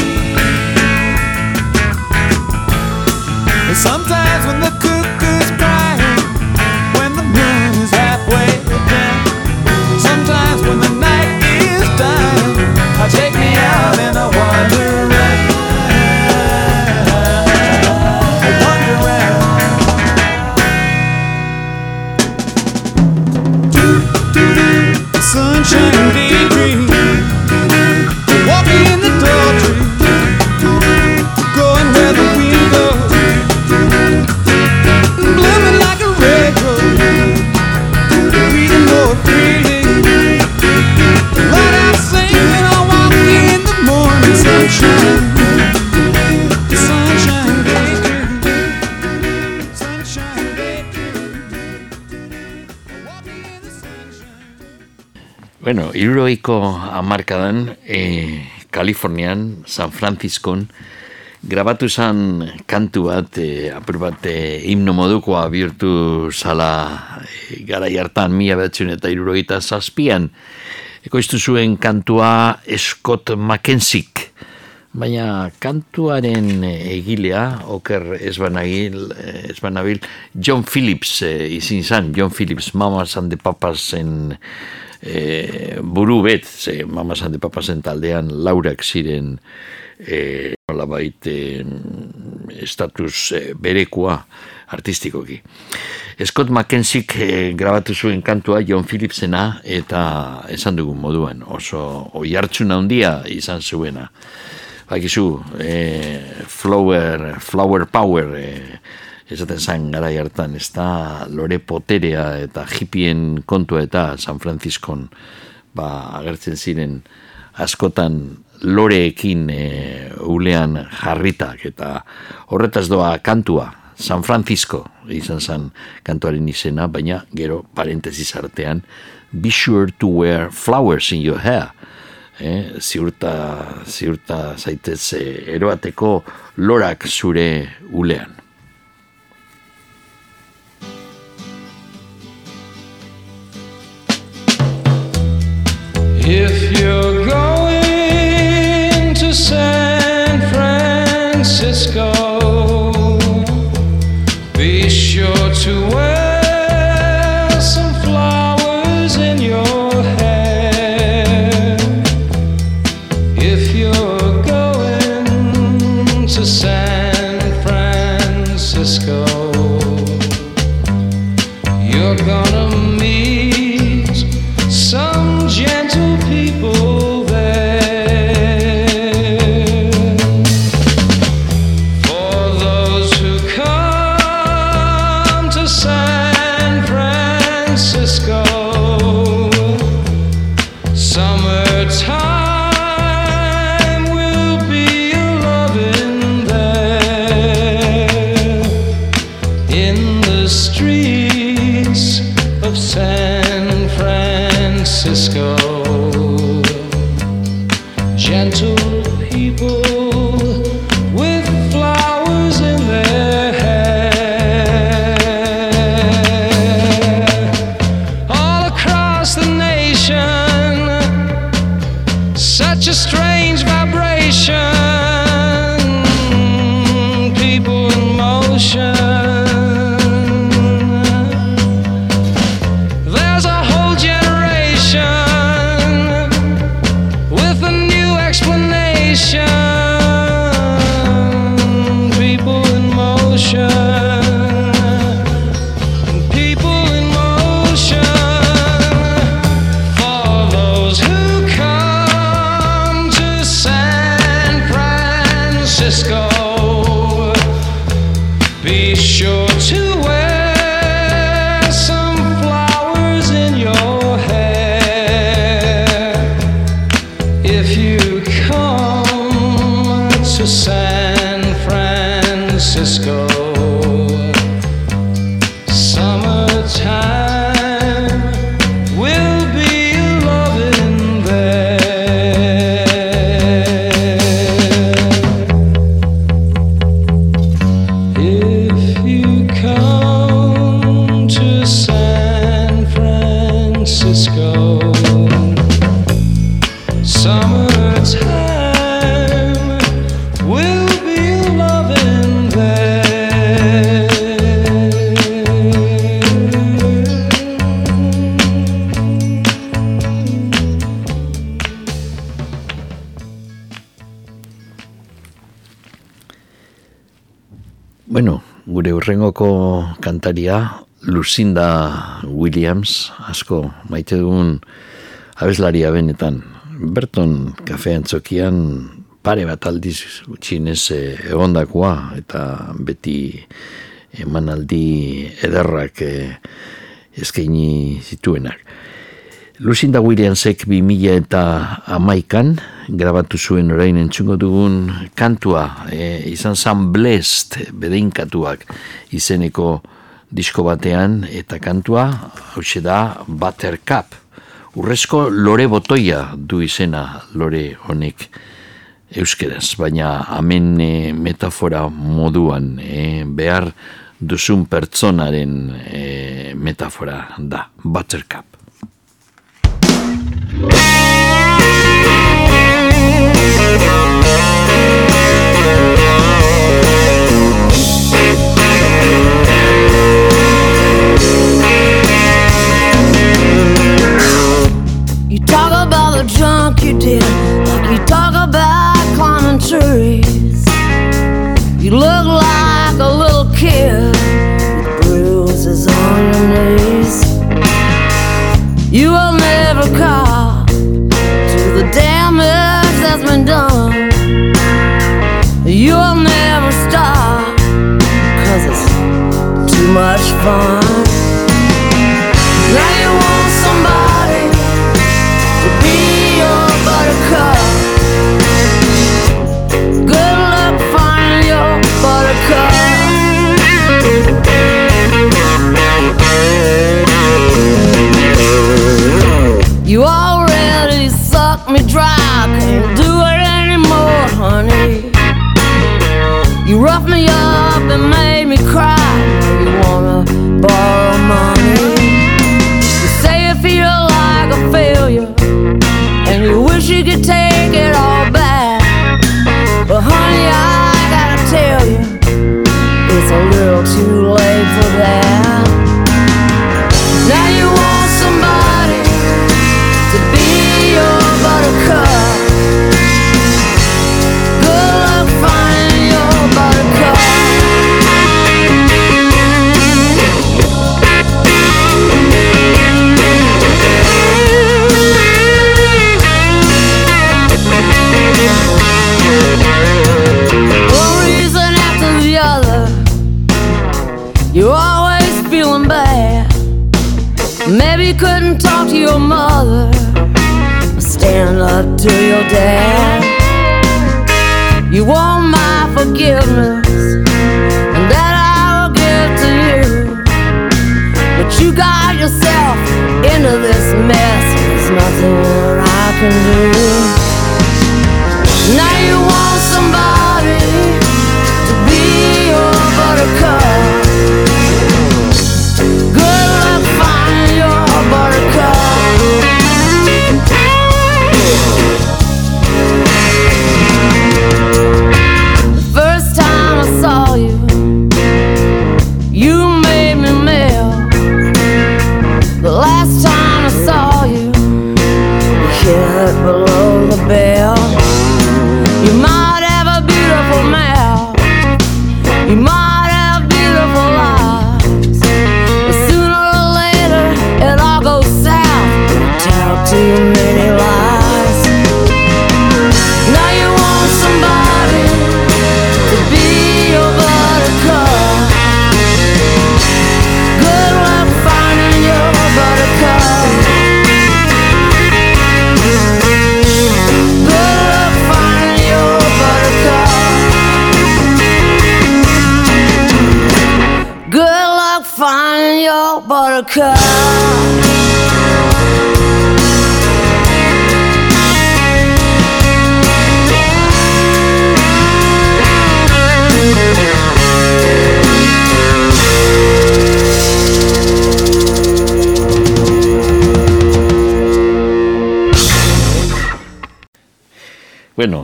And sometimes when the iruroiko amarkadan, e, Kalifornian, San Franciscon, grabatu zan kantu bat, e, apur bat, e, himno modukoa bihurtu zala e, gara hartan mila behatzen eta irurogeita zazpian. Ekoiztu zuen kantua Scott Mackenzik. Baina kantuaren egilea, oker ez banagil, ez banabil, John Phillips e, izin zan, John Phillips, Mamas and the Papasen e, buru bet, ze Mamas and the Papasen taldean laurak ziren e, nolabait e, estatus e, berekoa artistikoki. Scott Mackenzik e, grabatu zuen kantua John Phillipsena eta esan dugun moduan oso oi handia izan zuena. Bakizu, e, flower, flower power, e, esaten zan gara hartan, ez da lore poterea eta hippien kontua eta San Franciscon ba, agertzen ziren askotan loreekin e, ulean jarritak eta horretaz doa kantua San Francisco izan zen kantuaren izena, baina gero parentesis artean be sure to wear flowers in your hair eh, ziurta, ziurta zaitez eh, eroateko lorak zure ulean. If you're going to San Francisco, be sure to wear such a strange vibration. Kantaria, Lucinda Williams, asko maite dugun abeslaria benetan. Berton kafean txokian pare bat aldiz txinez eh, egondakoa eta beti emanaldi ederrak eh, eskaini zituenak. Lucinda Williamsek 2000 eta amaikan grabatu zuen orain entzungo dugun kantua e, izan zan blest bedeinkatuak izeneko disko batean eta kantua hau da Buttercup urrezko lore botoia du izena lore honek euskeraz, baina hemen e, metafora moduan e, behar duzun pertsonaren e, metafora da Buttercup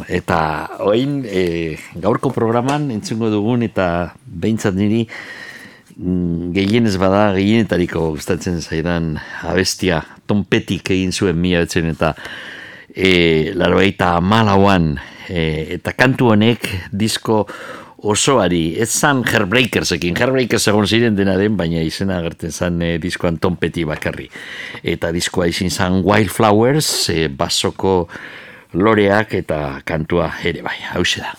Eta oin e, eh, gaurko programan entzungo dugun eta behintzat niri mm, gehienez bada gehienetariko gustatzen zaidan abestia tonpetik egin zuen mila betzen eta eh, e, larbaita malauan e, eh, eta kantu honek disko osoari, ez zan Herbreakersekin, Herbreakers egon ziren dena den, baina izena agertzen zan e, diskoan tonpeti bakarri. Eta diskoa izin zan Wildflowers, e, basoko loreak eta kantua ere bai, hause da.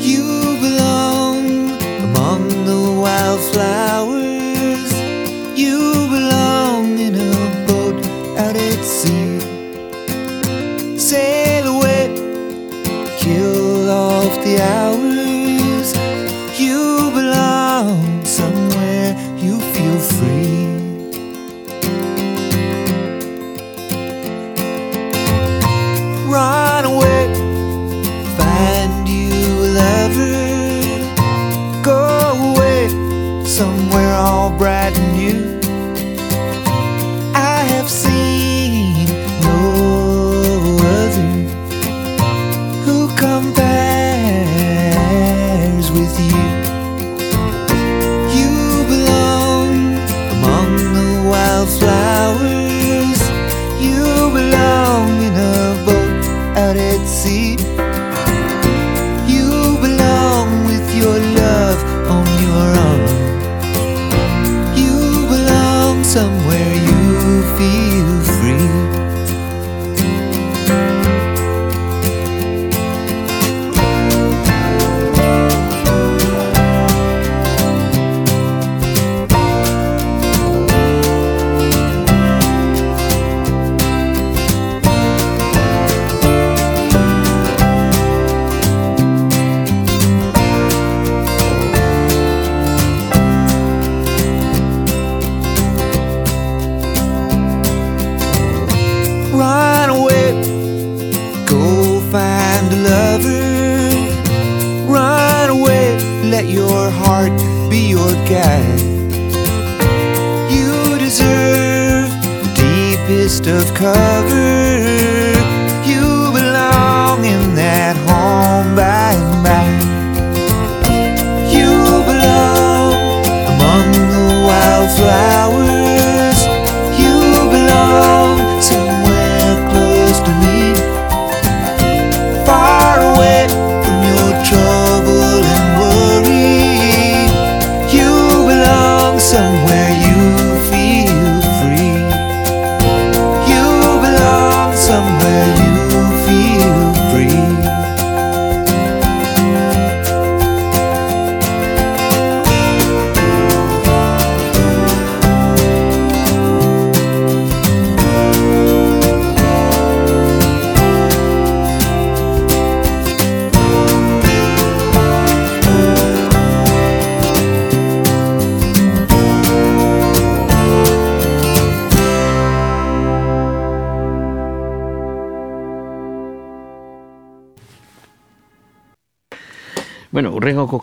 You belong among the wildflowers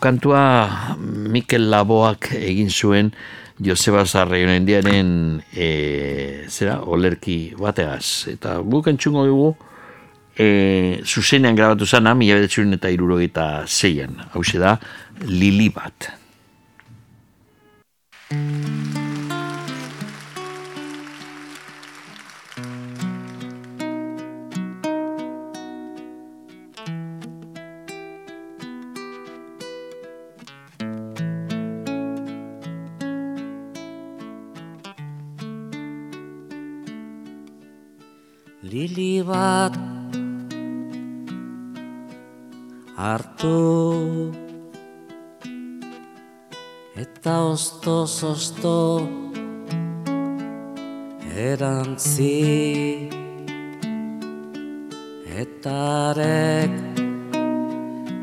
kantua Mikel Laboak egin zuen Joseba Sarreonendiaren e, eh, zera olerki bateaz. Eta guk entzungo dugu e, zuzenean grabatu zana 1976an hau da Liliba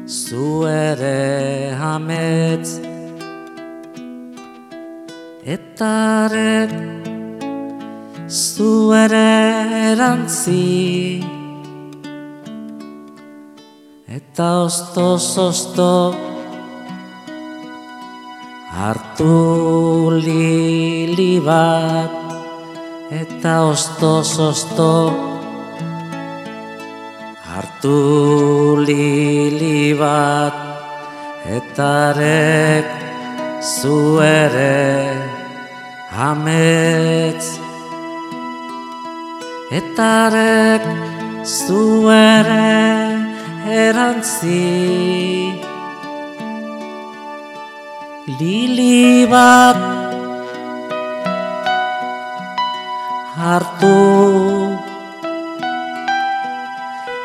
zu ere hamet etaren zu ere erantzi. Eta osto osto hartu lili bat. Eta osto osto Astu lili bat etarek zuere ametz Etarek zuere erantzi. Lili bat hartu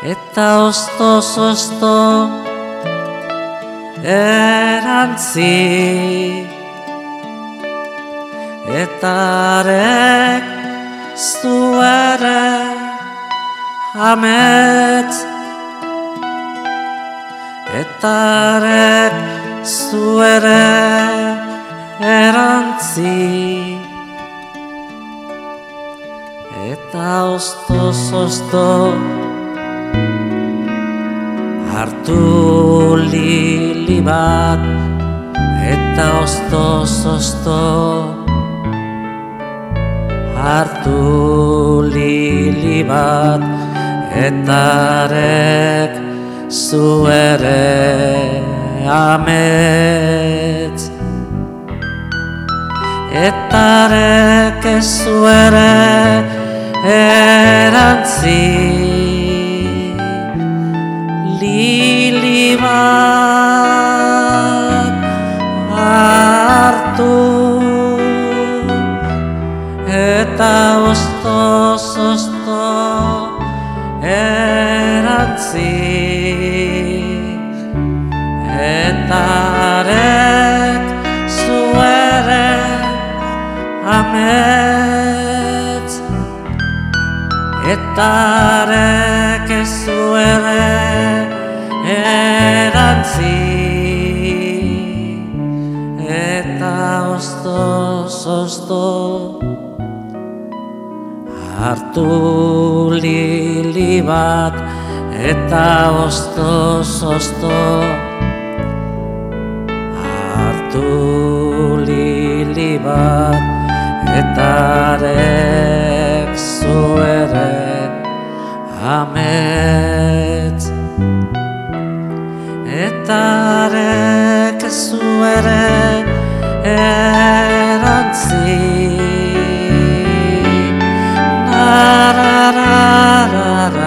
eta ostoz osto erantzi. Etarek zu ere amets etarek zu ere erantzi. Eta ostoz osto hartu lili bat eta ostoz osto hartu lili bat etarek zu ere amets. Etarek zu ere erantzi lili bat hartu. Eta ostoz osto erantzi etarek zu ere amets. Etarek zu bat eta ostoz osto hartu lili bat etarek zu ere amets. Etarek zu ere erantzi. Bueno,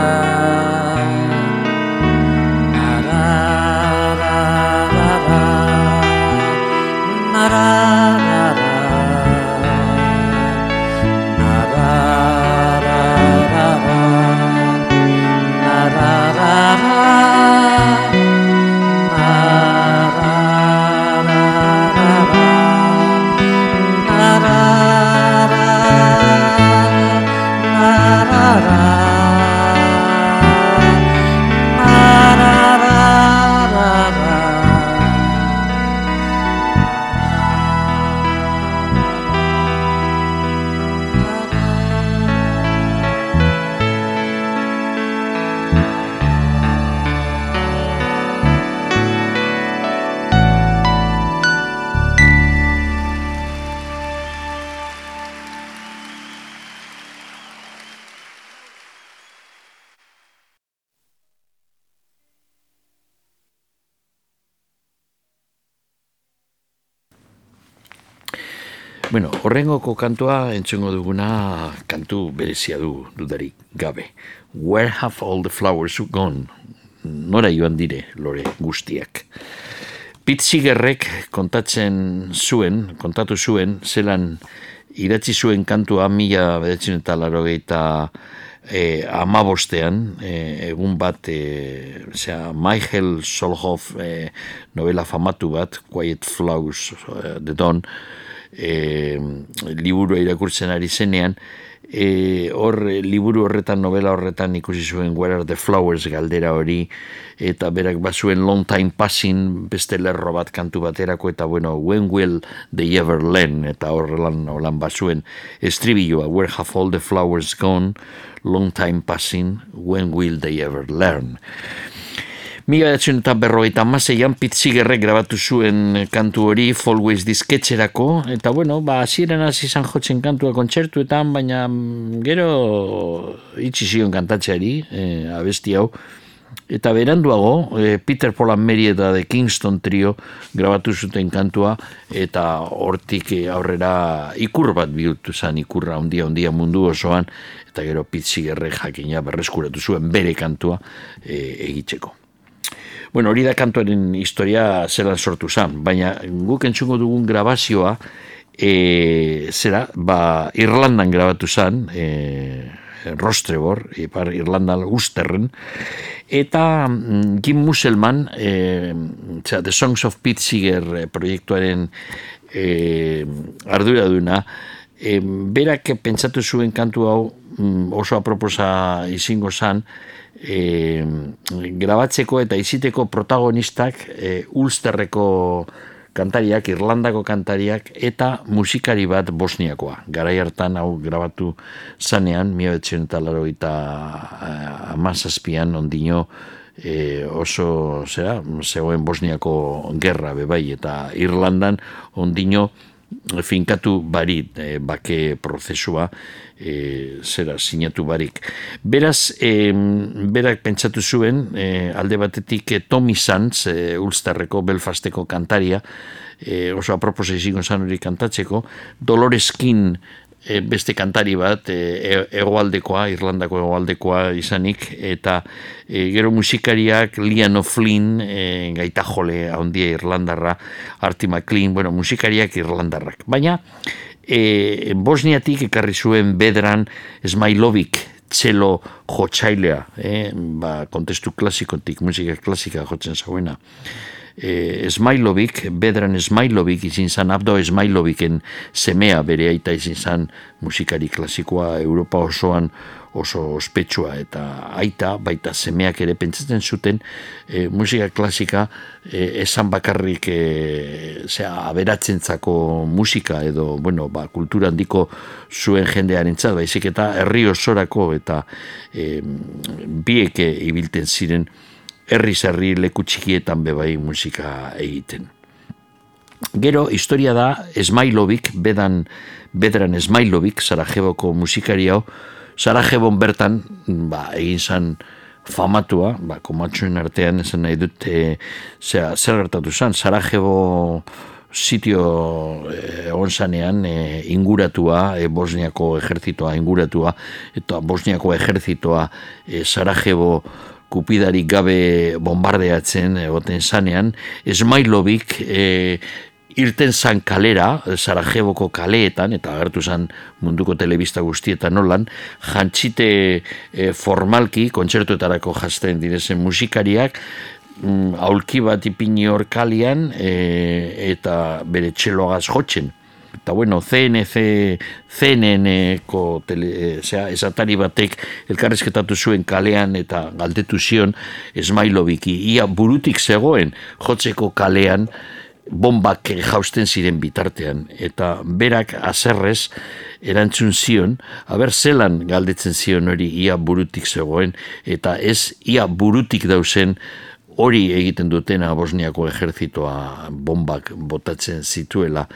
horrengoko kantua entzungo duguna kantu berezia du dudarik gabe. Where have all the flowers gone? Nora joan dire, lore guztiak. Pete Seegerrek kontatzen zuen, kontatu zuen, zelan idatzi zuen kantua mila bedetzen eta laro e, amabostean, e, egun bat, e, zera, Michael Solhoff e, novela famatu bat, Quiet Flowers, uh, The Dawn, e, liburu irakurtzen ari zenean, e, hor e, liburu horretan, novela horretan ikusi zuen Where are the Flowers galdera hori, eta berak bazuen Long Time Passing beste lerro bat kantu baterako, eta bueno, When will they ever learn, eta horrelan holan bazuen estribilloa, Where have all the flowers gone, Long Time Passing, When will they ever learn. Mila edatzen eta berrogeita maseian pitzigerrek grabatu zuen kantu hori Folways disketxerako, eta bueno, ba, ziren hasi izan jotzen kantua kontzertuetan, baina mm, gero itxi zion kantatzeari, e, abesti hau, Eta beranduago, eh, Peter Paul and Mary eta The Kingston Trio grabatu zuten kantua, eta hortik eh, aurrera ikur bat bihurtu zen, ikurra ondia ondia mundu osoan, eta gero pitzigerre jakina berreskuratu zuen bere kantua eh, egitzeko. Bueno, hori da kantuaren historia zelan sortu zen, baina guk entzungo dugun grabazioa, e, zera, ba, Irlandan grabatu zen, e, Rostrebor, ipar Irlandan Usterren, eta mm, Jim Musselman, e, zera, The Songs of Pete Seeger eh, proiektuaren e, arduraduna, e, berak pentsatu zuen kantu hau mm, oso aproposa izingo zan, e, grabatzeko eta iziteko protagonistak e, Ulsterreko kantariak, Irlandako kantariak eta musikari bat Bosniakoa. Garai hartan hau grabatu zanean, mila betxen eta laro eta amazazpian ondino e, oso zera, zegoen Bosniako gerra bebai eta Irlandan ondino finkatu barit e, bake prozesua e, zera sinatu barik. Beraz, e, berak pentsatu zuen, e, alde batetik e, Tommy Sanz, e, Ulsterreko Belfasteko kantaria, e, oso aproposa izango zan hori kantatzeko, Dolores King e, beste kantari bat, e, egoaldekoa, Irlandako egoaldekoa izanik, eta e, gero musikariak Lian O'Flynn, e, gaita jole, handia Irlandarra, Artie McLean, bueno, musikariak Irlandarrak. Baina, e, Bosniatik ekarri zuen bedran Smailovic txelo jotxailea, eh? ba, kontestu klasikotik, musika klasika jotzen zauena. E, Smailovic, bedran Smailovic izin zan, Abdo Smailoviken semea bere aita izin zan musikari klasikoa Europa osoan oso ospetsua eta aita, baita semeak ere pentsatzen zuten e, musika klasika e, esan bakarrik e, zera, aberatzentzako musika edo, bueno, ba, kultura handiko zuen jendearen txat, baizik eta herri osorako eta e, bieke ibilten ziren herri zerri leku txikietan bebai musika egiten. Gero, historia da, Esmailovik, bedan, bedran Esmailovik, Sarajeboko musikari hau, Sarajebon bertan, ba, egin zan famatua, ba, komatxoen artean, esan nahi dut, e, zera, zer gertatu zan, Sarajebo sitio e, onzanean e, inguratua, e, Bosniako ejertzitoa inguratua, eta Bosniako ejertzitoa e, Sarajebo kupidarik gabe bombardeatzen egoten zanean, Esmailovik e, irten zan kalera, Sarajeboko kaleetan, eta agertu zan munduko telebista guztietan nolan, jantxite e, formalki, kontzertuetarako jazten direzen musikariak, mm, aulki bat ipini hor kalian, e, eta bere txeloagaz jotzen. Eta bueno, CNC, CNN-ko esatari batek elkarrezketatu zuen kalean eta galdetu zion Esmailobiki. Ia burutik zegoen jotzeko kalean, bombak jausten ziren bitartean eta berak azerrez erantzun zion, haber zelan galdetzen zion hori ia burutik zegoen eta ez ia burutik dauzen hori egiten dutena Bosniako ejertzitoa bombak botatzen zituela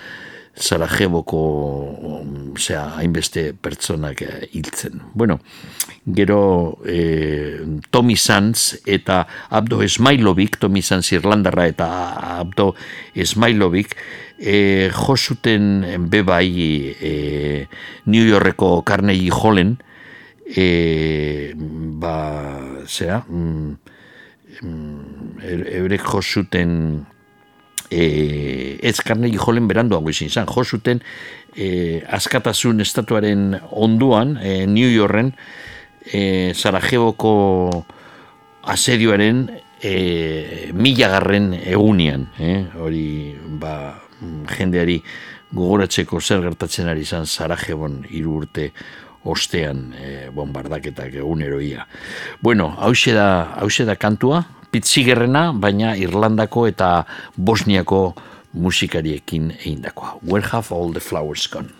Sarajeboko zera, hainbeste pertsonak eh, hiltzen. Bueno, gero e, Tommy Sanz eta Abdo Esmailovic, Tommy Sanz Irlandarra eta Abdo Esmailovic, e, josuten bebai e, New Yorkeko Carnegie Hallen, e, ba, zera, mm, mm, eurek josuten e, ez Carnegie Hallen beranduago izin zan, jo zuten e, askatasun estatuaren onduan, e, New Yorken, e, Sarajeboko asedioaren e, milagarren egunian, e, hori ba, jendeari gogoratzeko zer gertatzen ari zan Sarajebon hiru urte ostean e, bombardaketak eguneroia. Bueno, hause da, hause da kantua, pitzigerrena, baina Irlandako eta Bosniako musikariekin eindakoa. Where have all the flowers gone?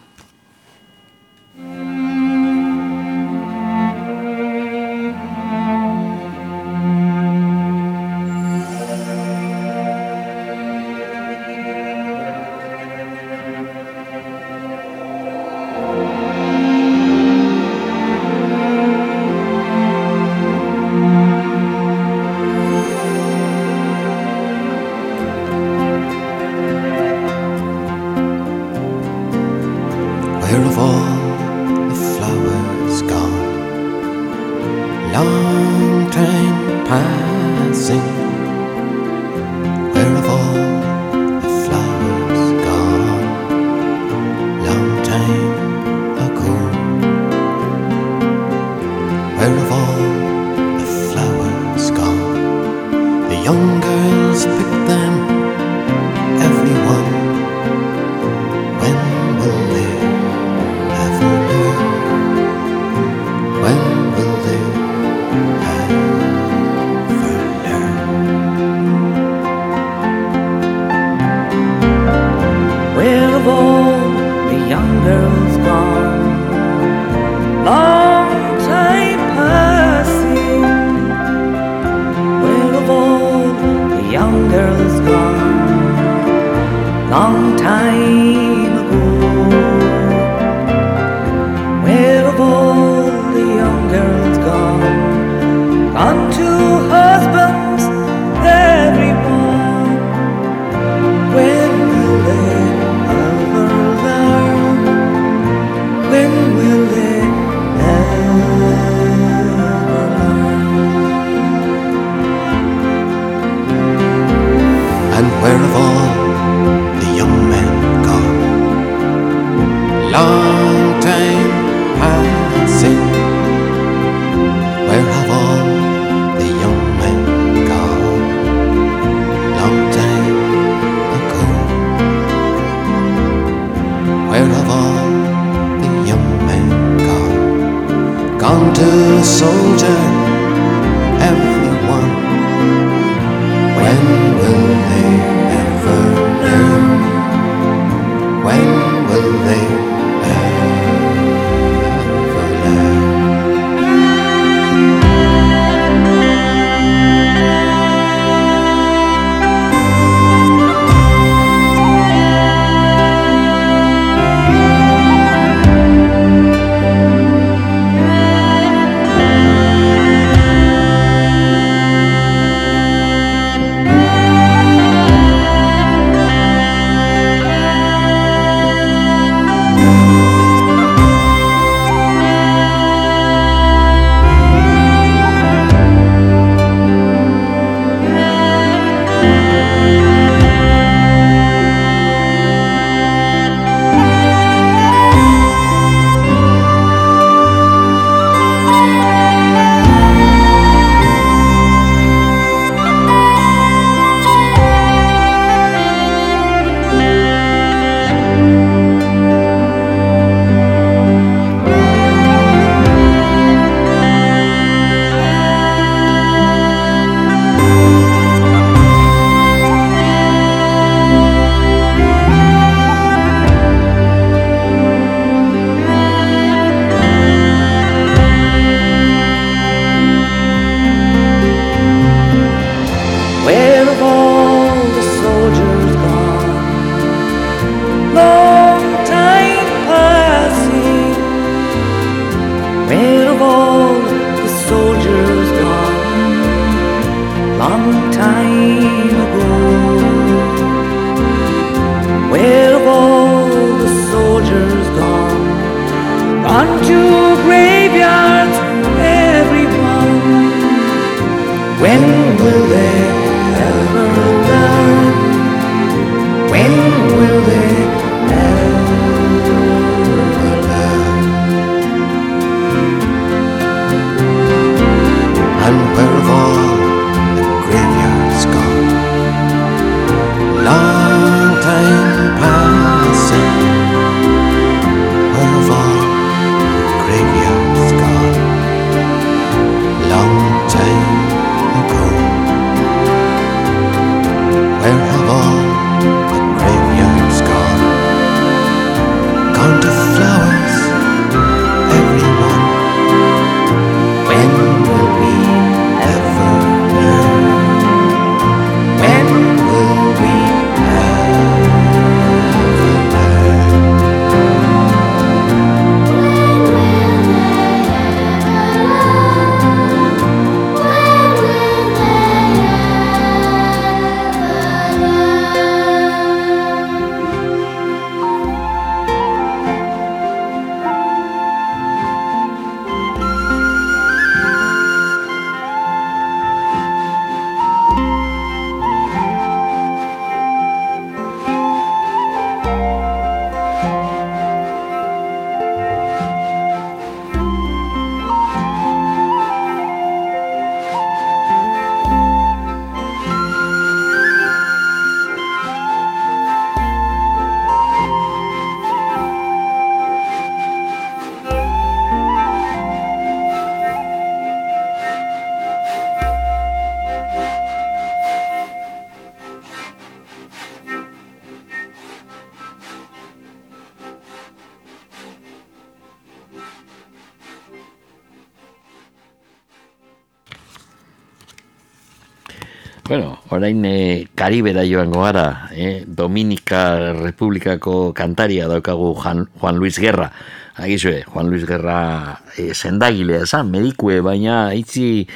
Karibera joango gara, eh? Dominika Republikako kantaria daukagu Juan, Juan Luis Gerra. Agizue, Juan Luis Gerra eh, sendagilea esan, medikue, baina itzi,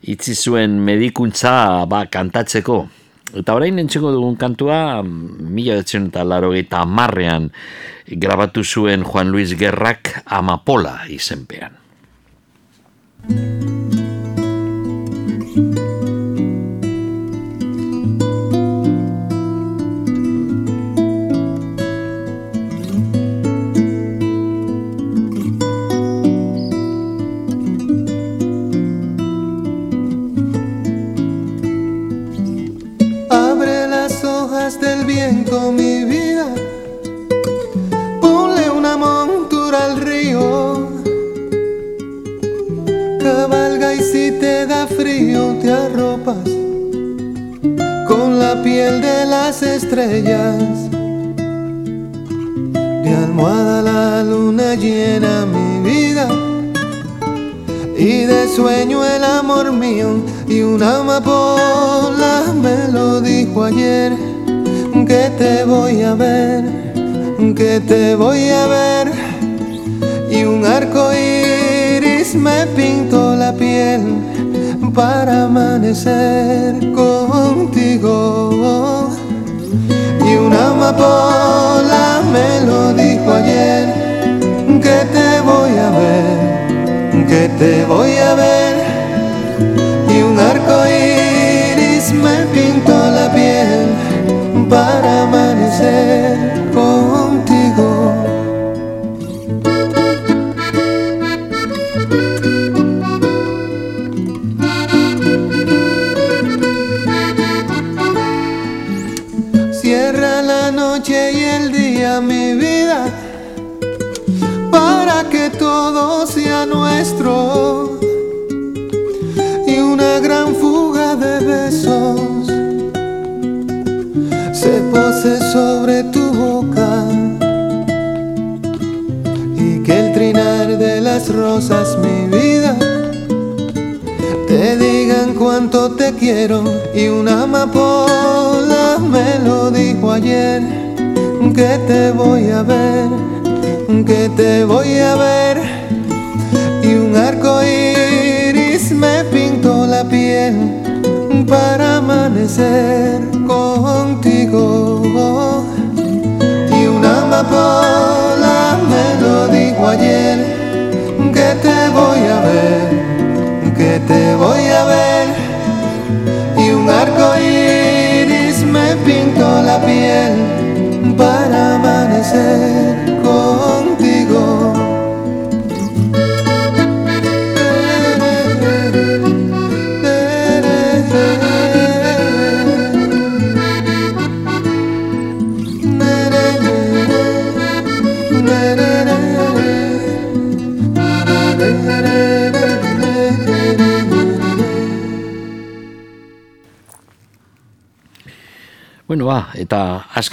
itzi zuen medikuntza ba, kantatzeko. Eta orain entxeko dugun kantua, mila detzen eta laro eta marrean grabatu zuen Juan Luis Gerrak Amapola izenpean.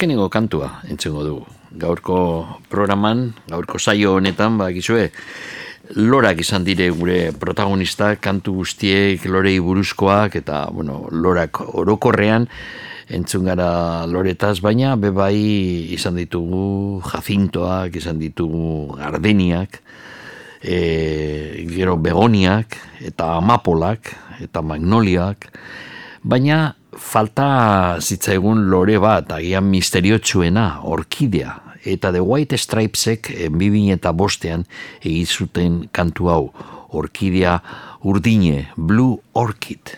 azkenengo kantua entzengo dugu. Gaurko programan, gaurko saio honetan, ba, gizue, lorak izan dire gure protagonista, kantu guztiek, lorei buruzkoak, eta, bueno, lorak orokorrean, entzun gara loretaz, baina bebai izan ditugu jazintoak, izan ditugu gardeniak, e, gero begoniak, eta amapolak, eta magnoliak, baina falta zitzaigun lore bat, agian misteriotsuena, orkidea, eta The White Stripesek eh, enbibin eta bostean egizuten kantu hau, orkidea urdine, Blue Orchid.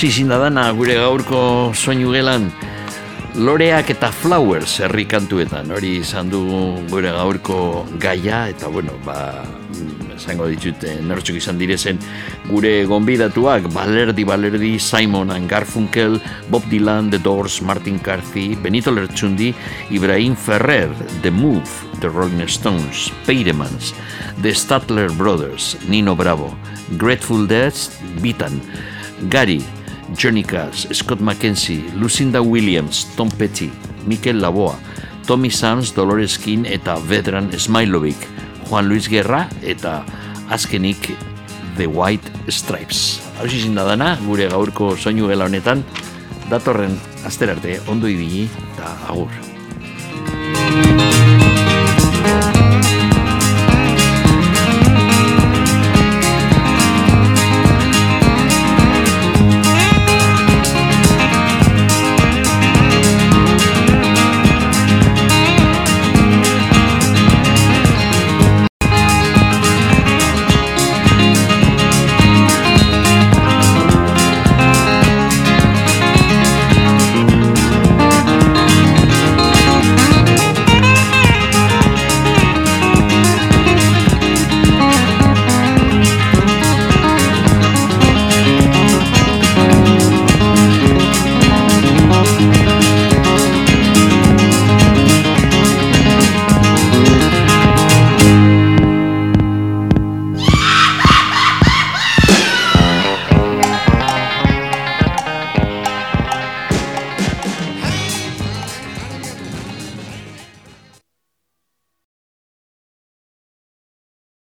Bueno, ba, hausi izin da dana gure gaurko soinu gelan. Loreak eta flowers herri kantuetan, hori izan du gure gaurko gaia, eta bueno, ba, esango ditut eh, nortzuk izan direzen gure gonbidatuak, Balerdi Balerdi, Simon and Garfunkel, Bob Dylan, The Doors, Martin Carthy, Benito Lertxundi, Ibrahim Ferrer, The Move, The Rolling Stones, Peiremans, The Statler Brothers, Nino Bravo, Grateful Dead, Bitan, Gary, Johnny Cash, Scott McKenzie, Lucinda Williams, Tom Petty, Mikel Laboa, Tommy Sanz, Dolores King eta Vedran Smailovic, Juan Luis Guerra eta azkenik The White Stripes. Hau izin da dana, gure gaurko soinu gela honetan, datorren asterarte ondo ibili eta agur.